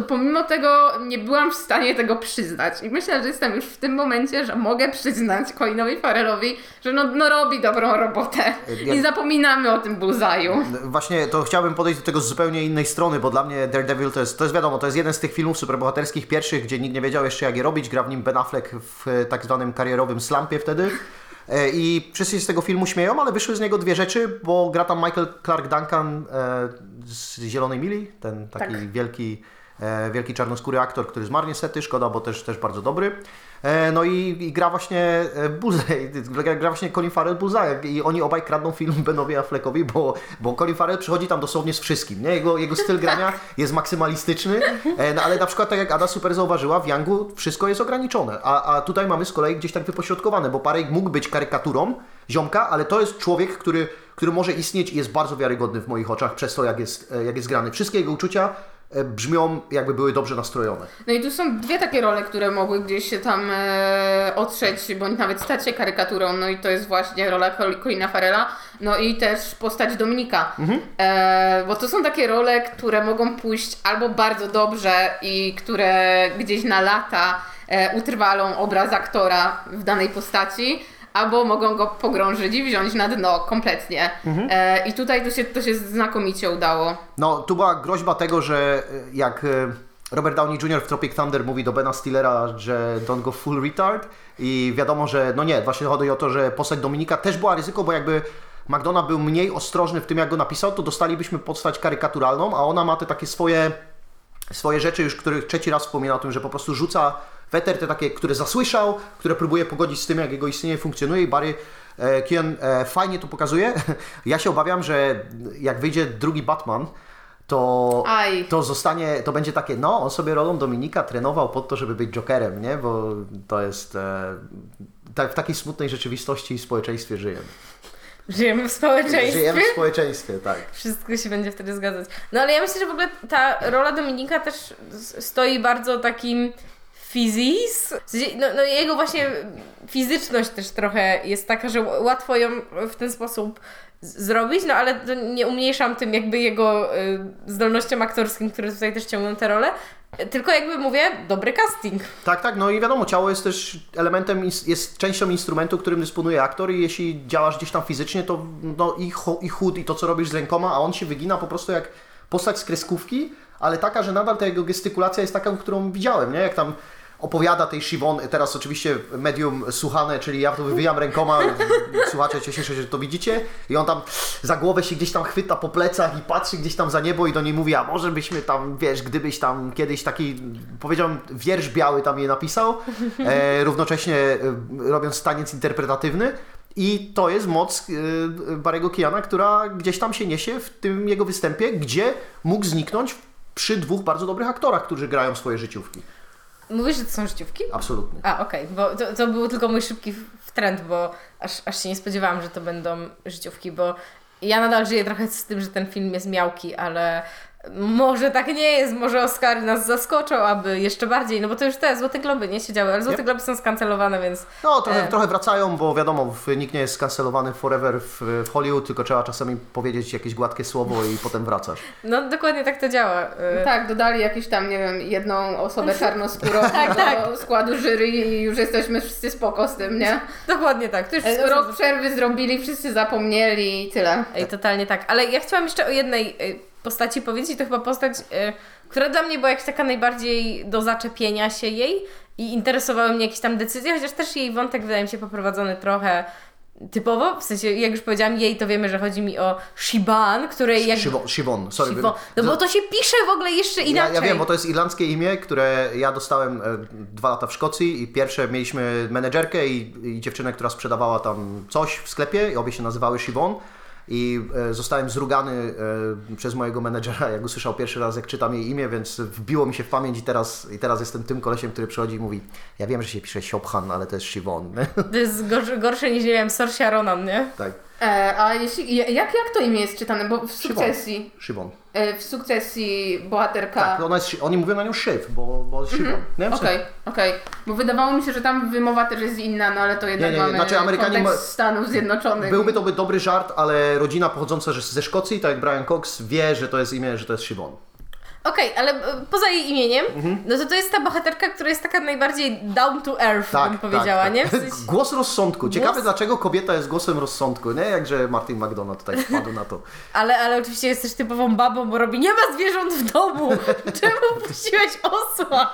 to pomimo tego nie byłam w stanie tego przyznać. I myślę, że jestem już w tym momencie, że mogę przyznać Colinowi Farrellowi, że no, no robi dobrą robotę. Ja- I zapominamy o tym bullseye'u. Właśnie to chciałbym podejść do tego z zupełnie innej strony, bo dla mnie Daredevil to jest, to jest wiadomo, to jest jeden z tych filmów superbohaterskich pierwszych, gdzie nikt nie wiedział jeszcze jak je robić. Gra w nim Ben Affleck w e, tak zwanym karierowym slumpie wtedy. E, I wszyscy się z tego filmu śmieją, ale wyszły z niego dwie rzeczy, bo gra tam Michael Clark Duncan e, z Zielonej Mili, ten taki Tak. wielki, e, wielki czarnoskóry aktor, który zmarł niestety, szkoda, bo też, też bardzo dobry. E, no i, i gra właśnie e, Bullseye, gra, właśnie Colin Farrell Bullseye i oni obaj kradną film Benowi Affleckowi, bo, bo Colin Farrell przychodzi tam dosłownie z wszystkim, nie? Jego, jego styl grania jest maksymalistyczny, e, no ale na przykład tak jak Ada super zauważyła, w Youngu wszystko jest ograniczone, a, a tutaj mamy z kolei gdzieś tak wypośrodkowane, bo Parek mógł być karykaturą ziomka, ale to jest człowiek, który, który może istnieć i jest bardzo wiarygodny w moich oczach przez to, jak jest, e, jak jest grany. Wszystkie jego uczucia e, brzmią jakby były dobrze nastrojone. No i tu są dwie takie role, które mogły gdzieś się tam e, otrzeć, bądź nawet stać się karykaturą. No i to jest właśnie rola Col- Colina Farrella, no i też postać Dominika. E, bo to są takie role, które mogą pójść albo bardzo dobrze i które gdzieś na lata e, utrwalą obraz aktora w danej postaci, albo mogą go pogrążyć i wziąć na dno kompletnie. E, I tutaj to się, to się znakomicie udało. No, tu była groźba tego, że e, jak e, Robert Downey Jr. w Tropic Thunder mówi do Bena Stillera, że don't go full retard i wiadomo, że no nie, właśnie chodzi o to, że postać Dominika też była ryzyko, bo jakby McDonough był mniej ostrożny w tym, jak go napisał, to dostalibyśmy postać karykaturalną, a ona ma te takie swoje swoje rzeczy, już których trzeci raz wspomina o tym, że po prostu rzuca weter, te takie, które zasłyszał, które próbuje pogodzić z tym, jak jego istnienie funkcjonuje i Barry e, e, fajnie to pokazuje. Ja się obawiam, że jak wyjdzie drugi Batman, to, Aj. to zostanie, to będzie takie, no, on sobie rolą Dominika trenował pod to, żeby być Jokerem, nie? Bo to jest, e, tak, w takiej smutnej rzeczywistości i społeczeństwie żyjemy. Żyjemy w społeczeństwie. Żyjemy w społeczeństwie, tak. Wszystko się będzie wtedy zgadzać. No ale ja myślę, że w ogóle ta rola Dominika też stoi bardzo takim sensie, No, no jego właśnie fizyczność też trochę jest taka, że łatwo ją w ten sposób zrobić, no ale nie umniejszam tym jakby jego y, zdolnościom aktorskim, które tutaj też ciągną tę rolę. Tylko jakby mówię, dobry casting. Tak, tak, no i wiadomo, ciało jest też elementem, jest częścią instrumentu, którym dysponuje aktor i jeśli działasz gdzieś tam fizycznie, to no, i, chu- i chód, i to, co robisz z rękoma, a on się wygina po prostu jak postać z kreskówki, ale taka, że nadal ta jego gestykulacja jest taką, którą widziałem, nie? Jak tam opowiada tej Siwon, teraz oczywiście medium słuchane, czyli ja to wywijam rękoma, słuchacze cieszę się, że to widzicie i on tam za głowę się gdzieś tam chwyta po plecach i patrzy gdzieś tam za niebo i do niej mówi, a może byśmy tam, wiesz, gdybyś tam kiedyś taki, powiedziałem, wiersz biały tam je napisał, e, równocześnie e, robiąc taniec interpretatywny. I to jest moc e, Barego Kiana, która gdzieś tam się niesie w tym jego występie, gdzie mógł zniknąć przy dwóch bardzo dobrych aktorach, którzy grają swoje życiówki. Mówisz, że to są życiówki? Absolutnie. A, okej, bo to, to był tylko mój szybki trend, bo aż, aż się nie spodziewałam, że to będą życiówki, bo ja nadal żyję trochę z tym, że ten film jest miałki, ale może tak nie jest, może Oscary nas zaskoczą, aby jeszcze bardziej, no bo to już te Złote Globy nie siedziały, ale Złote Yep. Globy są skancelowane, więc No, trochę, E. trochę wracają, bo wiadomo, nikt nie jest skancelowany forever w, w Hollywood, tylko trzeba czasami powiedzieć jakieś gładkie słowo i potem wracasz. no dokładnie tak to działa. Y, Tak, dodali jakieś tam, nie wiem, jedną osobę czarnoskórą Tak, do tak. składu jury i już jesteśmy wszyscy spoko z tym, nie? Dokładnie tak. To już E, Rok przerwy zrobili, wszyscy zapomnieli i tyle. Ej, totalnie tak. Ale ja chciałam jeszcze o jednej y, postaci powiedzieć, to chyba postać, y, która dla mnie była jakaś taka najbardziej do zaczepienia się jej i interesowały mnie jakieś tam decyzje, chociaż też jej wątek wydaje mi się poprowadzony trochę typowo, w sensie jak już powiedziałam jej, to wiemy, że chodzi mi o Shiban, której jak... Siwon, Siwon, sorry. Siwo- No bo to się pisze w ogóle jeszcze ja, inaczej. ja wiem, bo to jest irlandzkie imię, które ja dostałem e, dwa lata w Szkocji i pierwsze mieliśmy menedżerkę i, i dziewczynę, która sprzedawała tam coś w sklepie i obie się nazywały Siwon. I e, zostałem zrugany e, przez mojego menedżera, jak usłyszał pierwszy raz, jak czytam jej imię, więc wbiło mi się w pamięć i teraz, i teraz jestem tym kolesiem, który przychodzi i mówi ja wiem, że się pisze Siobhan, ale to jest Siwon. To jest gorsze, gorsze niż, nie wiem, Sorsia Ronan, nie? tak, E, a jeśli, jak, jak to imię jest czytane? Bo w sukcesji, Siwon. E, w sukcesji bohaterka... Tak, ona jest, oni mówią na nią Szyw, bo, bo jest Siwon. nie? W sensie- Okej, okej. Bo wydawało mi się, że tam wymowa też jest inna, no ale to jednak Nie, nie, nie. mamy Znaczy, Amerykanie kontekst ma- Stanów Zjednoczonych. Byłby to by dobry żart, ale rodzina pochodząca ze- ze Szkocji, tak jak Brian Cox, wie, że to jest imię, że to jest Siobhan. Okej, ale e, poza jej imieniem, Mhm. no to to jest ta bohaterka, która jest taka najbardziej down to earth, bym powiedziała, nie? W sensie... Głos rozsądku. Ciekawe, Głos- dlaczego kobieta jest głosem rozsądku, nie? Jakże Martin McDonough tutaj wpadł na to. Ale, ale oczywiście jest też typową babą, bo robi nie ma zwierząt w domu. Czemu puściłeś osła?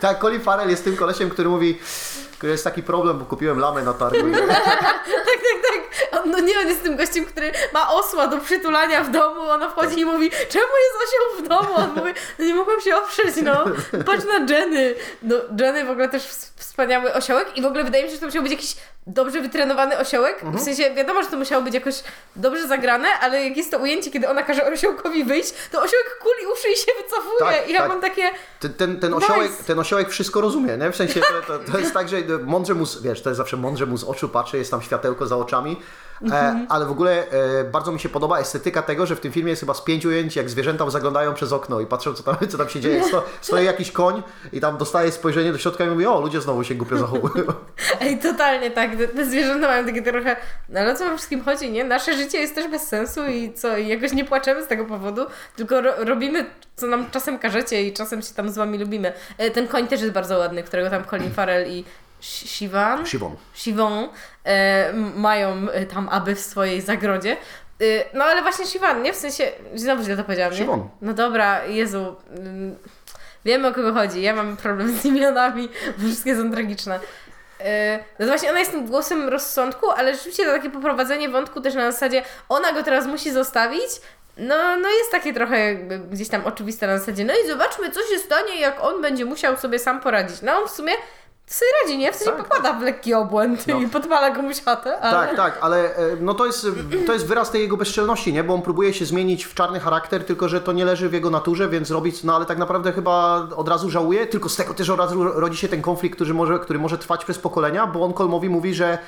Tak, Colin Farrell jest tym kolesiem, który mówi, który jest taki problem, bo kupiłem lamę na targu. Tak, tak, tak. No nie, on jest tym gościem, który ma osła do przytulania w domu. Ona wchodzi i mówi, czemu jest osioł w domu? On mówi, no nie mogłam się oprzeć, no. Patrz na Jenny. No, Jenny w ogóle też ws- wspaniały osiołek i w ogóle wydaje mi się, że to musiał być jakiś dobrze wytrenowany osiołek. W sensie wiadomo, że to musiało być jakoś dobrze zagrane, ale jak jest to ujęcie, kiedy ona każe osiołkowi wyjść, to osiołek kuli uszy i się wycofuje. Tak, I ja tak. mam takie... Ten, ten, ten, osiołek, Nice. ten osiołek wszystko rozumie, nie? W sensie to, to, to jest tak, że mądrze mu, wiesz, to jest zawsze mądrze mu z oczu patrzy, jest tam światełko za oczami, e, ale w ogóle e, bardzo mi się podoba estetyka tego, że w tym filmie jest chyba z pięć ujęć, jak zwierzęta zaglądają przez okno i patrzą, co tam, co tam się dzieje. Sto, stoi jakiś koń i tam dostaje spojrzenie do środka i mówi, o, ludzie znowu się głupio zachowują. Ej, totalnie tak. Te, te zwierzęta mają takie trochę. No ale o co wam wszystkim chodzi, nie? Nasze życie jest też bez sensu i co? I jakoś nie płaczemy z tego powodu, tylko ro, robimy, co nam czasem każecie i czasem się tam z wami lubimy. E, ten koń też jest bardzo ładny, którego tam Colin Farrell i Sivan. Siwon. Siwon e, mają e, tam aby w swojej zagrodzie. E, no ale właśnie Siwan, nie? W sensie, znowu źle to powiedziałam, nie? Siwan. No dobra, Jezu. Wiemy o kogo chodzi. Ja mam problem z imionami, bo wszystkie są tragiczne. E, No to właśnie ona jest tym głosem rozsądku, ale rzeczywiście to takie poprowadzenie wątku też na zasadzie ona go teraz musi zostawić. No, no jest takie trochę jakby gdzieś tam oczywiste na zasadzie, no i zobaczmy, co się stanie, jak on będzie musiał sobie sam poradzić. No w sumie sobie radzi, nie? W sensie Tak, popada w lekki obłęd No. i podpala komuś chatę, ale... Tak, tak, ale e, no to jest, to jest wyraz tej jego bezczelności, nie? Bo on próbuje się zmienić w czarny charakter, tylko że to nie leży w jego naturze, więc robić, no ale tak naprawdę chyba od razu żałuje, tylko z tego też od razu rodzi się ten konflikt, który może, który może trwać przez pokolenia, bo on Kolmowi mówi, że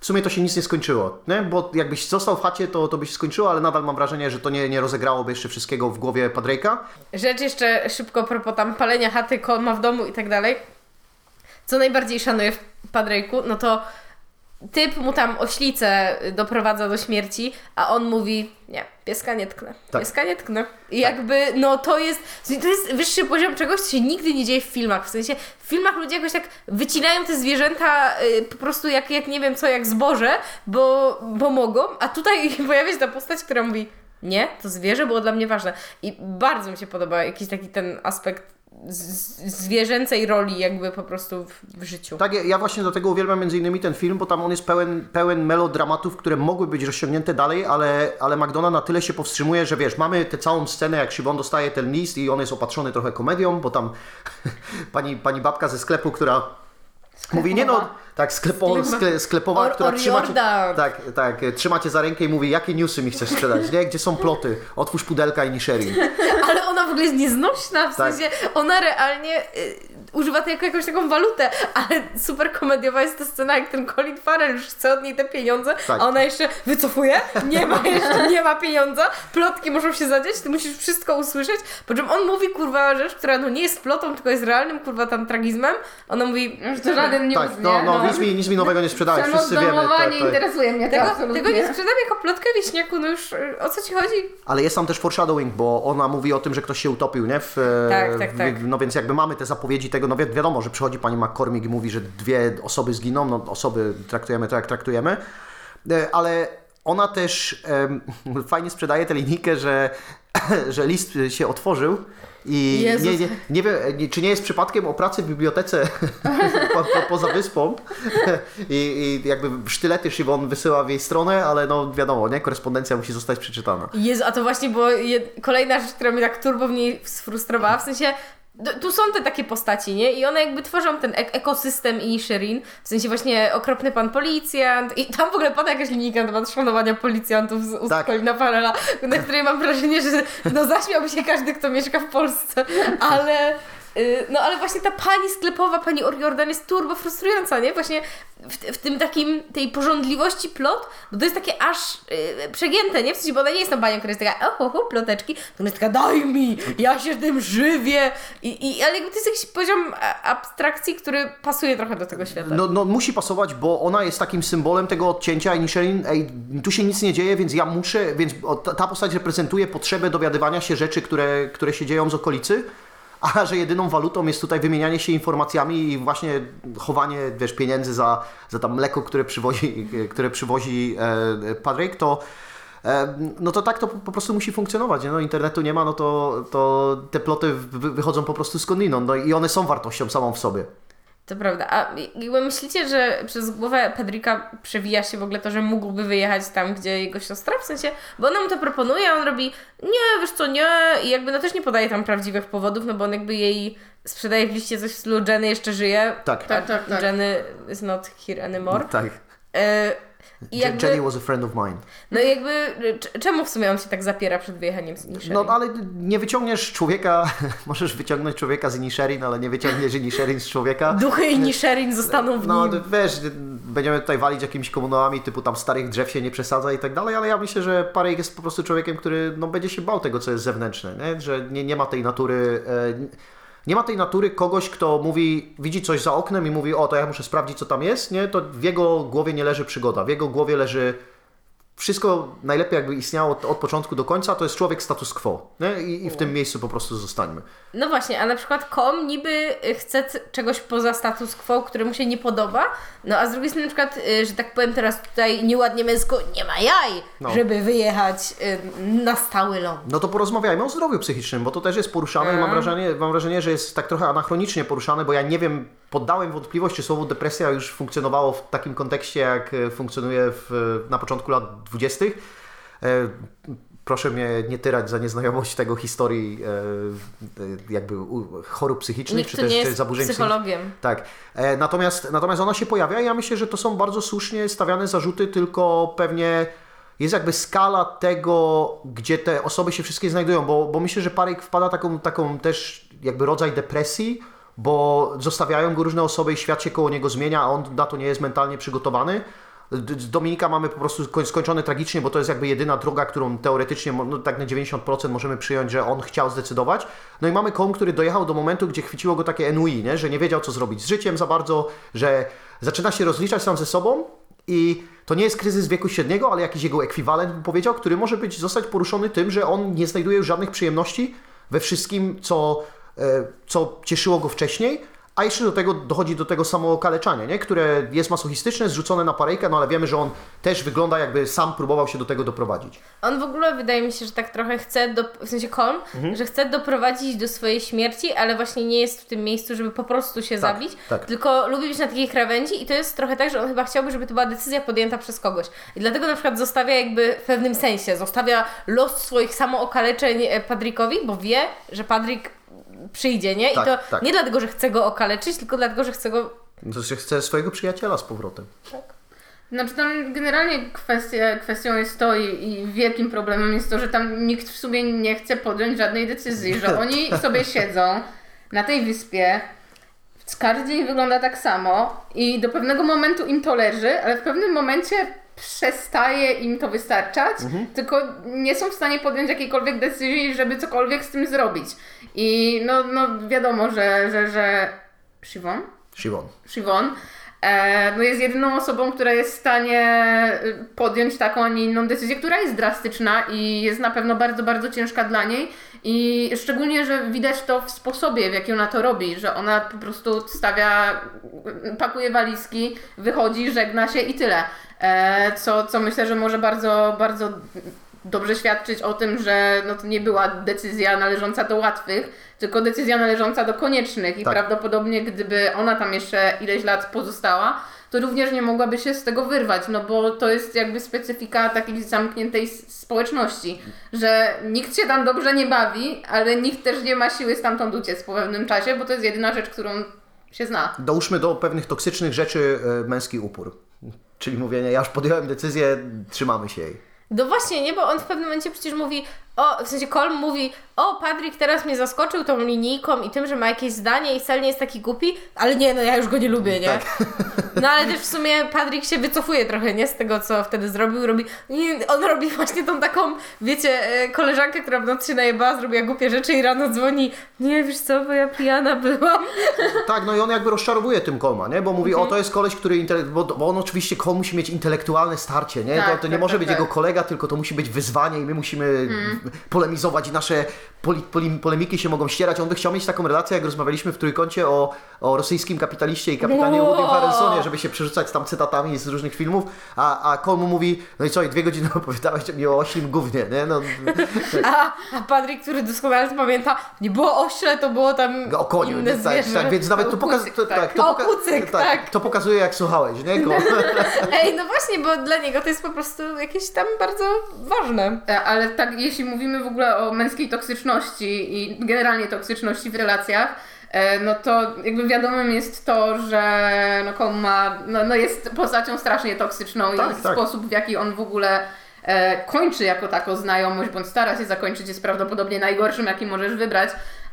w sumie to się nic nie skończyło, nie? Bo jakbyś został w chacie, to, to by się skończyło, ale nadal mam wrażenie, że to nie, nie rozegrałoby jeszcze wszystkiego w głowie Padrejka. Rzecz jeszcze szybko propos tam palenia chaty, kolma w domu i tak dalej. Co najbardziej szanuję w Padrejku, no to typ mu tam oślicę doprowadza do śmierci, a on mówi, nie, pieska nie tknę, Tak. pieska nie tknę. I jakby, no to jest, to jest wyższy poziom czegoś, co się nigdy nie dzieje w filmach. W sensie, w filmach ludzie jakoś tak wycinają te zwierzęta y, po prostu jak, jak nie wiem co, jak zboże, bo, bo mogą, a tutaj pojawia się ta postać, która mówi, Nie, to zwierzę było dla mnie ważne. I bardzo mi się podoba jakiś taki ten aspekt z- zwierzęcej roli jakby po prostu w, w życiu. Tak, ja- właśnie do tego uwielbiam między innymi ten film, bo tam on jest pełen, pełen melodramatów, które mogły być rozciągnięte dalej, ale, ale McDonald na tyle się powstrzymuje, że wiesz, mamy tę całą scenę, jak Szybon dostaje ten list i on jest opatrzony trochę komedią, bo tam pani, pani babka ze sklepu, która mówi, nie no, tak, sklepo, skle, sklepowa, Or- która trzyma cię, tak, tak, trzyma cię za rękę i mówi, jakie newsy mi chcesz sprzedać, nie? Gdzie są ploty? Otwórz pudelka i Nisherin. Ale ona w ogóle jest nieznośna, w Tak. sensie ona realnie y, używa to jako jakąś taką walutę, ale super komediowa jest ta scena, jak ten Colin Farrell już chce od niej te pieniądze, Tak. a ona jeszcze wycofuje, nie ma jeszcze, nie ma pieniądza, plotki muszą się zadziać, ty musisz wszystko usłyszeć, po czym on mówi kurwa rzecz, która no nie jest plotą, tylko jest realnym kurwa tam tragizmem, ona mówi... Już to żaden news, Tak, nie? no, no, nic mi, nic mi nowego nie sprzedałeś, wszyscy wiemy. tak, nie tak. interesuje mnie to Tego, absolutnie. tego nie sprzedam jako plotkę wieśniaku, no już y, o co ci chodzi? Ale jest tam też foreshadowing, bo ona mówi o tym, że ktoś się utopił, nie? W, e, Tak, tak, w, tak. No więc jakby mamy te zapowiedzi tego, no wi wiadomo, że przychodzi pani McCormick i mówi, że dwie osoby zginą, no osoby traktujemy tak, jak traktujemy, E, ale ona też em, fajnie sprzedaje tę linijkę, że, że list się otworzył i Jezus. nie, nie, nie wiem, czy nie jest przypadkiem o pracy w bibliotece po, po, poza wyspą I, i jakby sztylety Szybon wysyła w jej stronę, ale no wiadomo, nie? Korespondencja musi zostać przeczytana. Jezu, a to właśnie było jed... kolejna rzecz, która mnie tak turbo w niej sfrustrowała, w sensie tu są te takie postaci, nie? I one jakby tworzą ten ek- ekosystem i Shirin, w sensie właśnie okropny pan policjant i tam w ogóle pada jakaś linijka na temat szanowania policjantów z ust Tak. Colina Farrella, na której mam wrażenie, że no zaśmiałby się każdy, kto mieszka w Polsce, ale... y, No ale właśnie ta pani sklepowa, pani Oriordan jest turbo frustrująca, nie? Właśnie w, w tym takim, tej porządliwości plot, bo to jest takie aż y, przegięte, nie? W sensie, bo ona nie jest tą panią, która jest taka, oho, ho, ploteczki, to jest taka, daj mi, ja się tym żywię. I, i, ale jakby to jest jakiś poziom a, abstrakcji, który pasuje trochę do tego świata. No, no musi pasować, bo ona jest takim symbolem tego odcięcia i Nisherin, ej, tu się nic nie dzieje, więc ja muszę, więc ta postać reprezentuje potrzebę dowiadywania się rzeczy, które, które się dzieją z okolicy, a że jedyną walutą jest tutaj wymienianie się informacjami i właśnie chowanie, wiesz, pieniędzy za, za tam mleko, które przywozi, które przywozi e, Patryk, to e, no to tak to po prostu musi funkcjonować. nie? No, internetu nie ma, no to, to te ploty wy- wychodzą po prostu skądinąd no, i one są wartością samą w sobie. To prawda. A jakby myślicie, że przez głowę Pedrika przewija się w ogóle to, że mógłby wyjechać tam, gdzie jego siostra? W sensie, bo ona mu to proponuje, a on robi nie, wiesz co, nie. I jakby no też nie podaje tam prawdziwych powodów, no bo on jakby jej sprzedaje w liście coś w stylu Jenny jeszcze żyje. Tak. Tak, tak, tak. Jenny is not here anymore. Tak. E, I Je- jakby, Jenny was a friend of mine. no i jakby, czemu w sumie on się tak zapiera przed wyjechaniem z Inisherin? No ale nie wyciągniesz człowieka, możesz wyciągnąć człowieka z Inisherin, ale nie wyciągniesz Inisherin z człowieka. Duchy Inisherin zostaną w No nim. wiesz, będziemy tutaj walić jakimiś komunałami typu tam starych drzew się nie przesadza i tak dalej, ale ja myślę, że Parek jest po prostu człowiekiem, który no, będzie się bał tego, co jest zewnętrzne, nie? że nie, nie ma tej natury... E, nie ma tej natury kogoś, kto mówi, widzi coś za oknem i mówi, o to ja muszę sprawdzić, co tam jest, nie? To w jego głowie nie leży przygoda, w jego głowie leży wszystko najlepiej jakby istniało od, od początku do końca, to jest człowiek status quo. I, I w tym miejscu po prostu zostańmy. No właśnie, a na przykład kom niby chce c- czegoś poza status quo, które mu się nie podoba, no a z drugiej strony na przykład, y, że tak powiem teraz tutaj nieładnie męsko, nie ma jaj, No. żeby wyjechać y, na stały ląd. No to porozmawiajmy o zdrowiu psychicznym, bo to też jest poruszane i mam wrażenie, mam wrażenie, że jest tak trochę anachronicznie poruszane, bo ja nie wiem, poddałem wątpliwość, czy słowo depresja już funkcjonowało w takim kontekście, jak e, funkcjonuje w, na początku lat 20. E, Proszę mnie nie tyrać za nieznajomość tego historii e, jakby chorób psychicznych, Nikt czy też nie jest zaburzeń psychologiem. Tak. Natomiast, natomiast ona się pojawia i ja myślę, że to są bardzo słusznie stawiane zarzuty, tylko pewnie jest jakby skala tego, gdzie te osoby się wszystkie znajdują, bo, bo myślę, że Parek wpada taką, taką też jakby rodzaj depresji, bo zostawiają go różne osoby i świat się koło niego zmienia, a on na to nie jest mentalnie przygotowany. Dominika mamy po prostu skoń- skończone tragicznie, bo to jest jakby jedyna droga, którą teoretycznie, no tak na 90% możemy przyjąć, że on chciał zdecydować. No i mamy Kong, który dojechał do momentu, gdzie chwyciło go takie NUI, nie? że nie wiedział, co zrobić z życiem za bardzo, że zaczyna się rozliczać sam ze sobą i to nie jest kryzys wieku średniego, ale jakiś jego ekwiwalent, bym powiedział, który może być zostać poruszony tym, że on nie znajduje już żadnych przyjemności we wszystkim, co, co cieszyło go wcześniej, A jeszcze do tego dochodzi do tego samookaleczania, nie? które jest masochistyczne, zrzucone na parejkę, no ale wiemy, że on też wygląda jakby sam próbował się do tego doprowadzić. On w ogóle wydaje mi się, że tak trochę chce, do, w sensie Colm, Mhm. że chce doprowadzić do swojej śmierci, ale właśnie nie jest w tym miejscu, żeby po prostu się Tak, zabić, tak. tylko lubi być na takiej krawędzi i to jest trochę tak, że on chyba chciałby, żeby to była decyzja podjęta przez kogoś. I dlatego na przykład zostawia jakby w pewnym sensie, zostawia los swoich samookaleczeń e, Padrikowi, bo wie, że Padrik przyjdzie, nie? Tak, I to tak. nie dlatego, że chce go okaleczyć, tylko dlatego, że chce go... To się chce swojego przyjaciela z powrotem. Znaczy tam generalnie kwestia, kwestią jest to i, i wielkim problemem jest to, że tam nikt w sumie nie chce podjąć żadnej decyzji, że oni sobie siedzą na tej wyspie, każdy wygląda tak samo i do pewnego momentu im to leży, ale w pewnym momencie przestaje im to wystarczać, tylko nie są w stanie podjąć jakiejkolwiek decyzji, żeby cokolwiek z tym zrobić. I no, no wiadomo, że, że, że Siwon? Siwon. Siwon, e, no jest jedyną osobą, która jest w stanie y, podjąć taką, a nie inną decyzję, która jest drastyczna i jest na pewno bardzo, bardzo ciężka dla niej. I szczególnie, że widać to w sposobie, w jaki ona to robi, że ona po prostu stawia, pakuje walizki, wychodzi, żegna się i tyle. E, co, co myślę, że może bardzo, bardzo dobrze świadczyć o tym, że no to nie była decyzja należąca do łatwych, tylko decyzja należąca do koniecznych i Tak. prawdopodobnie gdyby ona tam jeszcze ileś lat pozostała, to również nie mogłaby się z tego wyrwać, no bo to jest jakby specyfika takiej zamkniętej społeczności, że nikt się tam dobrze nie bawi, ale nikt też nie ma siły stamtąd uciec po pewnym czasie, bo to jest jedyna rzecz, którą się zna. Dołóżmy do pewnych toksycznych rzeczy e, męski upór. Czyli mówienie, ja już podjąłem decyzję, trzymamy się jej. No właśnie, nie, bo on w pewnym momencie przecież mówi, o, w sensie Colm mówi, o, Padrik teraz mnie zaskoczył tą linijką i tym, że ma jakieś zdanie i wcale nie jest taki głupi, ale nie, no ja już go nie lubię, nie? Tak. No ale też w sumie Padrik się wycofuje trochę, nie? Z tego, co wtedy zrobił, robi, nie, on robi właśnie tą taką, wiecie, e, koleżankę, która w nocy się najebała, zrobiła głupie rzeczy i rano dzwoni, nie, wiesz co, bo ja pijana byłam. Tak, no i on jakby rozczarowuje tym Kolma, nie? Bo mówi, Mhm. o to jest koleś, który, intele- bo, bo on oczywiście, Kol musi mieć intelektualne starcie, nie? to, Tak, to nie tak, może tak, być tak. jego kolega, tylko to musi być wyzwanie i my musimy Mhm. Polemizować i nasze poli, poli, polemiki się mogą ścierać. On by chciał mieć taką relację, jak rozmawialiśmy w Trójkącie o, o rosyjskim kapitaliście i kapitanie Wow. Woodym Harrelsonie, żeby się przerzucać tam cytatami z różnych filmów, a, a Kol mu mówi, no i co, i dwie godziny opowiadałeś mi o oślim gównie, nie? No, A, a Padrik, który doskonale pamięta, nie było ośle, to było tam o koniu, inne nie? tak, zwierzę. tak, więc nawet to, pokaz, to, tak. tak, to, O kucyk, tak. to pokazuje, jak słuchałeś, nie? Ko- Ej, no właśnie, bo dla niego to jest po prostu jakieś tam bardzo ważne. E, Ale tak, jeśli mówimy w ogóle o męskiej toksyczności i generalnie toksyczności w relacjach, e, no to jakby wiadomym jest to, że no ma, no, no jest postacią strasznie toksyczną Tak, i tak. sposób w jaki on w ogóle e, kończy jako taką znajomość, bądź stara się zakończyć jest prawdopodobnie najgorszym, jaki możesz wybrać.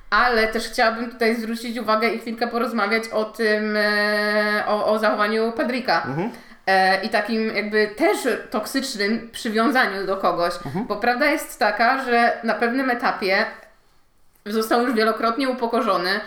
Ale też chciałabym tutaj zwrócić uwagę i chwilkę porozmawiać o tym, e, o, o zachowaniu Padrika. E, I takim jakby też toksycznym przywiązaniu do kogoś. Bo prawda jest taka, że na pewnym etapie został już wielokrotnie upokorzony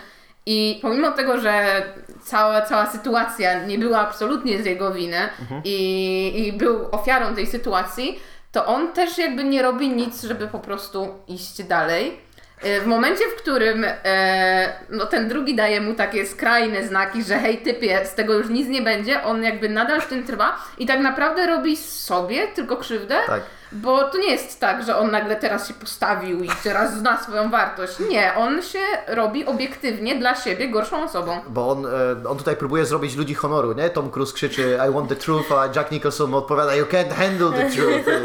i pomimo tego, że cała, cała sytuacja nie była absolutnie z jego winy i, i był ofiarą tej sytuacji, to on też jakby nie robi nic, żeby po prostu iść dalej. E, W momencie, w którym e, no ten drugi daje mu takie skrajne znaki, że hej typie, z tego już nic nie będzie, on jakby nadal w tym trwa i tak naprawdę robi sobie tylko krzywdę, Tak. bo to nie jest tak, że on nagle teraz się postawił i teraz zna swoją wartość. Nie, on się robi obiektywnie dla siebie gorszą osobą. Bo on, e, on tutaj próbuje zrobić ludzi honoru, nie? Tom Cruise krzyczy I want the truth, a Jack Nicholson odpowiada You can't handle the truth.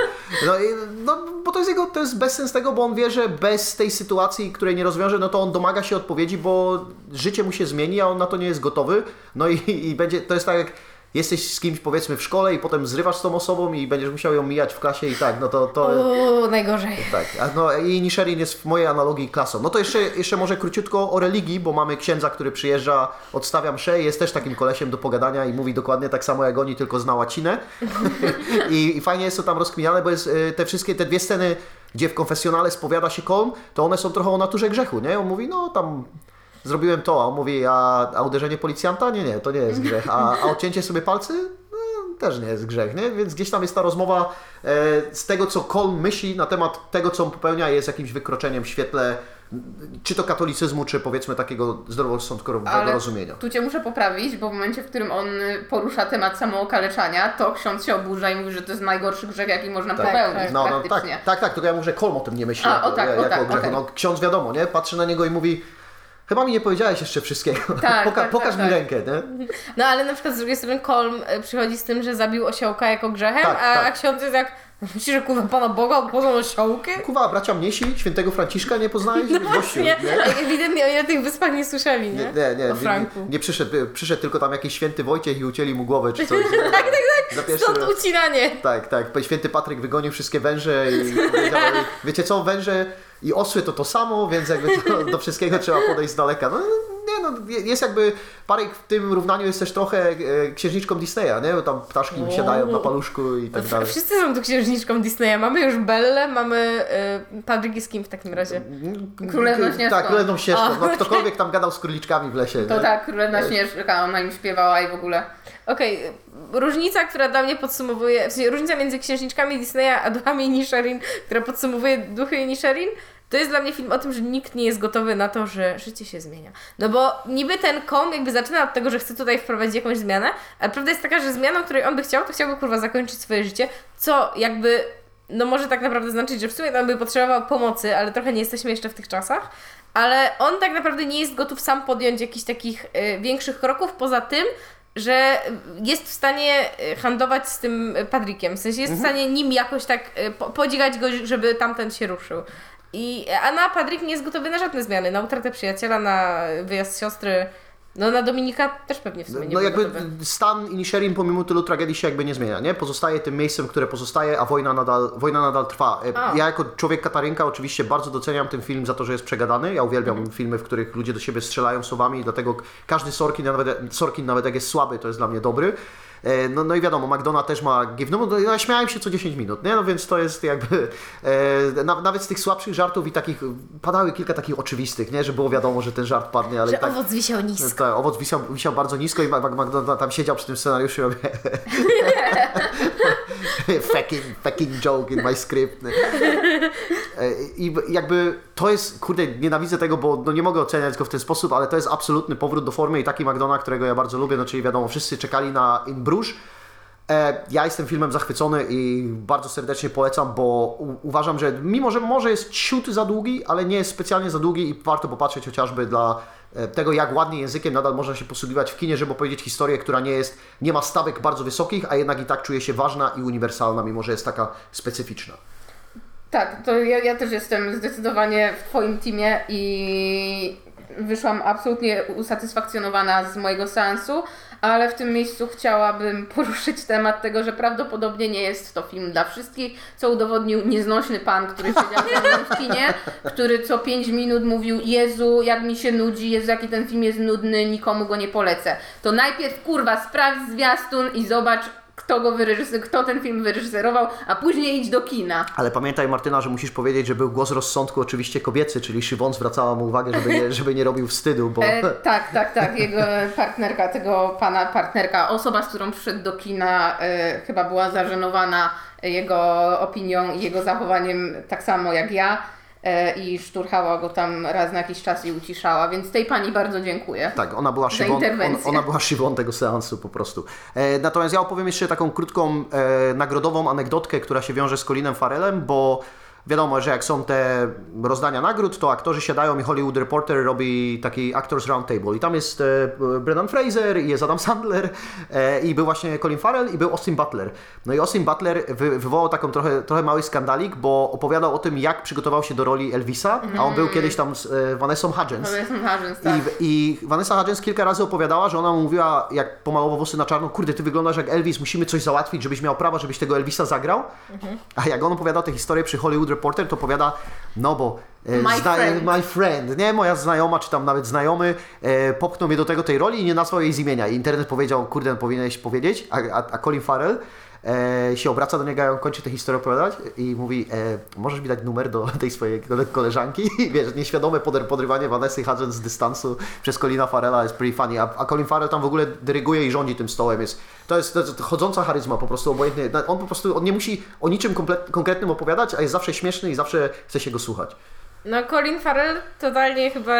No, i, no jest jego, to jest bezsens tego, bo on wie, że bez tej sytuacji, której nie rozwiąże, no to on domaga się odpowiedzi, bo życie mu się zmieni, a on na to nie jest gotowy. No i, i będzie, to jest tak jak jesteś z kimś powiedzmy w szkole i potem zrywasz z tą osobą i będziesz musiał ją mijać w klasie i tak, no to... to Uuu, najgorzej. tak, no i Nisherin jest w mojej analogii klasą. No to jeszcze, jeszcze może króciutko o religii, bo mamy księdza, który przyjeżdża, odstawia mszę, jest też takim kolesiem do pogadania i mówi dokładnie tak samo jak oni, tylko zna łacinę. I, I fajnie jest to tam rozkminiane, bo jest y, te wszystkie, te dwie sceny, gdzie w konfesjonale spowiada się Kolm, to one są trochę o naturze grzechu, nie? On mówi, no tam zrobiłem to, a on mówi, a, a uderzenie policjanta? Nie, nie, to nie jest grzech. A, a odcięcie sobie palcy? No, też nie jest grzech, nie? Więc gdzieś tam jest ta rozmowa e, z tego, co Kolm myśli na temat tego, co on popełnia, jest jakimś wykroczeniem w świetle czy to katolicyzmu, czy powiedzmy takiego zdroworozsądkowego rozumienia. tu Cię muszę poprawić, bo w momencie, w którym on porusza temat samookaleczania, to ksiądz się oburza i mówi, że to jest najgorszy grzech, jaki można Tak, popełnić no, no, tak, tak, tak, tylko ja mówię, że Kolm o tym nie myśli A, jako, o tak, o jako tak, o grzechu. okej. No, ksiądz wiadomo, nie? Patrzy na niego i mówi, chyba mi nie powiedziałeś jeszcze wszystkiego. Tak, Poka- tak, pokaż tak, mi tak. rękę, nie? No ale na przykład z drugiej strony Kolm e, przychodzi z tym, że zabił osiołka jako grzechem, Tak, a, tak. a ksiądz jest jak, myślisz, że kurwa Pana Boga obchodzą osiołki? Kuwa, bracia mniejsi, świętego Franciszka nie poznałeś? Gościu, No Nie, nie? ewidentnie oni na tych wyspach nie słyszeli, nie? Nie, nie, nie, O Franku. nie, nie przyszedł, przyszedł tylko tam jakiś święty Wojciech i ucięli mu głowę czy coś. tak, tak, tak. Za pierwszy Stąd raz. ucinanie. Tak, tak. Święty Patryk wygonił wszystkie węże i powiedział, wiecie co, węże i osły to to samo, więc jakby to, do wszystkiego trzeba podejść z daleka. No, nie no, jest jakby, Parek w tym równaniu jest też trochę e, księżniczką Disneya, nie? Bo tam ptaszki im siadają na paluszku i tak dalej. Wszyscy są tu księżniczką Disneya. Mamy już Bellę, mamy y, Patryk jest kim w takim razie? Królewną Śnieżką. Tak, królewną Śnieżką. No, ktokolwiek tam gadał z króliczkami w lesie. To nie? tak, Królewna Śnieżka, ona im śpiewała i w ogóle. Okej, różnica, która dla mnie podsumowuje, w sensie różnica między księżniczkami Disneya a duchami Nisharin, która podsumowuje duchy Nisharin, to jest dla mnie film o tym, że nikt nie jest gotowy na to, że życie się zmienia. No bo niby ten kom jakby zaczyna od tego, że chce tutaj wprowadzić jakąś zmianę, ale prawda jest taka, że zmianą, której on by chciał, to chciałby kurwa zakończyć swoje życie, co jakby no może tak naprawdę znaczyć, że w sumie on by potrzebował pomocy, ale trochę nie jesteśmy jeszcze w tych czasach. Ale on tak naprawdę nie jest gotów sam podjąć jakichś takich y, większych kroków, poza tym, że jest w stanie y, handlować z tym y, Patrykiem. W sensie jest w stanie nim jakoś tak y, po, podzigać go, żeby tamten się ruszył. I, a na nie jest gotowy na żadne zmiany. Na utratę przyjaciela, na wyjazd siostry. No na Dominika też pewnie w sumie nie No jakby gotowy. stan Inisherin pomimo tylu tragedii się jakby nie zmienia, nie? Pozostaje tym miejscem, które pozostaje, a wojna nadal, wojna nadal trwa. E, A. Ja jako człowiek Katarynka oczywiście bardzo doceniam ten film za to, że jest przegadany. Ja uwielbiam Mhm. filmy, w których ludzie do siebie strzelają słowami i dlatego każdy Sorkin, nawet, Sorkin nawet jak jest słaby, to jest dla mnie dobry. E, No, no i wiadomo, McDonald też ma gif, no ja śmiałem się co 10 minut, nie? No więc to jest jakby, e, na, nawet z tych słabszych żartów i takich, padały kilka takich oczywistych, nie? Że było wiadomo, że ten żart padnie, ale Że tak... owoc wisiał nisko. Tak, owoc wisiał, wisiał bardzo nisko i McDonald tam siedział przy tym scenariuszu i robił fucking, fucking joke in my script. E, I jakby to jest, kurde, nienawidzę tego, bo no nie mogę oceniać go w ten sposób, ale to jest absolutny powrót do formy i taki McDonald, którego ja bardzo lubię, no czyli wiadomo, wszyscy czekali na In Bruges. E, Ja jestem filmem zachwycony i bardzo serdecznie polecam, bo uważam, że mimo, że może jest ciut za długi, ale nie jest specjalnie za długi i warto popatrzeć chociażby dla tego, jak ładnie językiem nadal można się posługiwać w kinie, żeby opowiedzieć historię, która nie jest, nie ma stawek bardzo wysokich, a jednak i tak czuje się ważna i uniwersalna, mimo że jest taka specyficzna. Tak, to ja, ja też jestem zdecydowanie w Twoim teamie i wyszłam absolutnie usatysfakcjonowana z mojego seansu, ale w tym miejscu chciałabym poruszyć temat tego, że prawdopodobnie nie jest to film dla wszystkich, co udowodnił nieznośny pan, który siedział w kinie, który co 5 minut mówił Jezu, jak mi się nudzi, Jezu, jaki ten film jest nudny, nikomu go nie polecę. To najpierw, kurwa, sprawdź zwiastun i zobacz, kto go kto ten film wyreżyserował, a później idź do kina. Ale pamiętaj Martyna, że musisz powiedzieć, że był głos rozsądku oczywiście kobiecy, czyli Szywon zwracała mu uwagę, żeby nie, żeby nie robił wstydu, bo... E, tak, tak, tak. Jego partnerka, tego pana partnerka, osoba, z którą przyszedł do kina, e, chyba była zażenowana jego opinią i jego zachowaniem tak samo jak ja. E, I szturchała go tam raz na jakiś czas i uciszała, więc tej pani bardzo dziękuję. Tak, ona była on, interwencję. ona była szywą tego seansu po prostu. E, natomiast ja opowiem jeszcze taką krótką e, nagrodową anegdotkę, która się wiąże z Colinem Farrellem, bo wiadomo, że jak są te rozdania nagród, to aktorzy siadają i Hollywood Reporter robi taki Actors Roundtable i tam jest e, Brendan Fraser i jest Adam Sandler e, i był właśnie Colin Farrell i był Austin Butler. No i Austin Butler wy, wywołał taką trochę, trochę mały skandalik, bo opowiadał o tym, jak przygotował się do roli Elvisa, a on był kiedyś tam z e, Vanessą Hudgens. Jest Hudgens, tak. I, I Vanessa Hudgens kilka razy opowiadała, że ona mówiła, jak pomalował włosy na czarno, kurde, ty wyglądasz jak Elvis, musimy coś załatwić, żebyś miał prawa, żebyś tego Elvisa zagrał. A jak on opowiadał tę historię przy Hollywood Reporter, to opowiada, no bo e, My friend. my friend, nie, moja znajoma, czy tam nawet znajomy, e, popchnął mnie do tego tej roli i nie nazwał jej z imienia. I internet powiedział, kurde, powinieneś powiedzieć, a, a, a Colin Farrell e, się obraca do niego, jak on kończy tę historię opowiadać i mówi, e, możesz mi dać numer do tej swojej kole- koleżanki? I wiesz, nieświadome poder- podrywanie Vanessy Hudgens z dystansu przez Colina Farrella jest pretty funny, a, a Colin Farrell tam w ogóle dyryguje i rządzi tym stołem, jest, to jest, to jest chodząca charyzma po prostu obojętnie, on po prostu, on nie musi o niczym komple- konkretnym opowiadać, a jest zawsze śmieszny i zawsze chce się go słuchać. No Colin Farrell totalnie chyba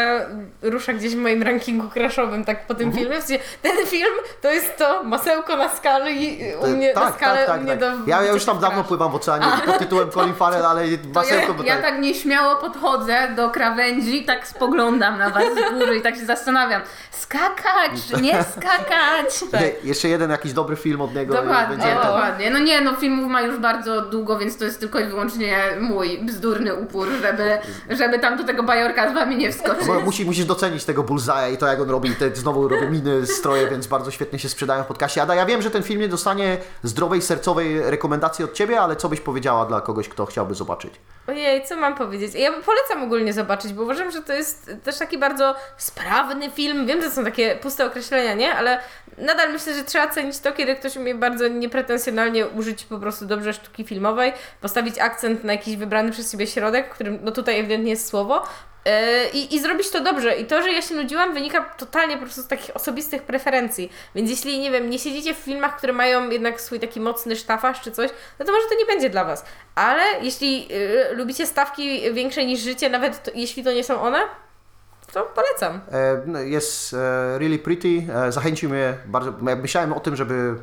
rusza gdzieś w moim rankingu crashowym tak po tym Mhm. filmie. W sensie, ten film to jest to masełko na skali u mnie, na skalę u mnie do Ja, ja już tam dawno pływam w oceanie pod tytułem Colin Farrell, ale To ja, masełko... bo ja tak- tak nieśmiało podchodzę do krawędzi, tak spoglądam na was z góry i tak się zastanawiam. Skakać, nie skakać. Nie, jeszcze jeden jakiś dobry film od niego Dokładnie, dokładnie. No nie, no filmów ma już bardzo długo, więc to jest tylko i wyłącznie mój bzdurny upór, żeby, żeby tam do tego bajorka z wami nie wskoczyć. Bo musi, musisz docenić tego Bullseye'a i to jak on robi, te znowu robi miny, stroje, więc bardzo świetnie się sprzedają w podcaście. Ada, ja wiem, że ten film nie dostanie zdrowej, sercowej rekomendacji od Ciebie, ale co byś powiedziała dla kogoś, kto chciałby zobaczyć? Ojej, co mam powiedzieć? Ja polecam ogólnie zobaczyć, bo uważam, że to jest też taki bardzo sprawny film. Wiem, że są takie puste określenia, nie? Ale nadal myślę, że trzeba cenić to, kiedy ktoś umie bardzo niepretensjonalnie użyć po prostu dobrze sztuki filmowej, postawić akcent na jakiś wybrany przez siebie środek, którym no tutaj ewidentnie jest słowo. Yy, I, I zrobić to dobrze. I to, że ja się nudziłam, wynika totalnie po prostu z takich osobistych preferencji. Więc jeśli, nie wiem, nie siedzicie w filmach, które mają jednak swój taki mocny sztafaż czy coś, no to może to nie będzie dla Was. Ale jeśli y, lubicie stawki większe niż życie, nawet to, jeśli to nie są one, to polecam. E, no, Jest e, really pretty. E, Zachęcił mnie bardzo. Myślałem o tym, żeby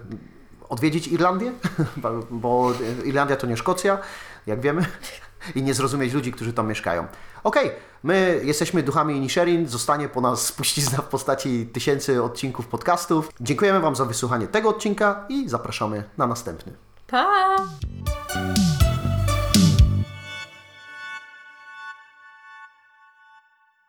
odwiedzić Irlandię, bo Irlandia to nie Szkocja, jak wiemy, i nie zrozumieć ludzi, którzy tam mieszkają. Okej, my jesteśmy duchami Inisherin, zostanie po nas spuścizna w postaci tysięcy odcinków podcastów. Dziękujemy Wam za wysłuchanie tego odcinka i zapraszamy na następny. Pa!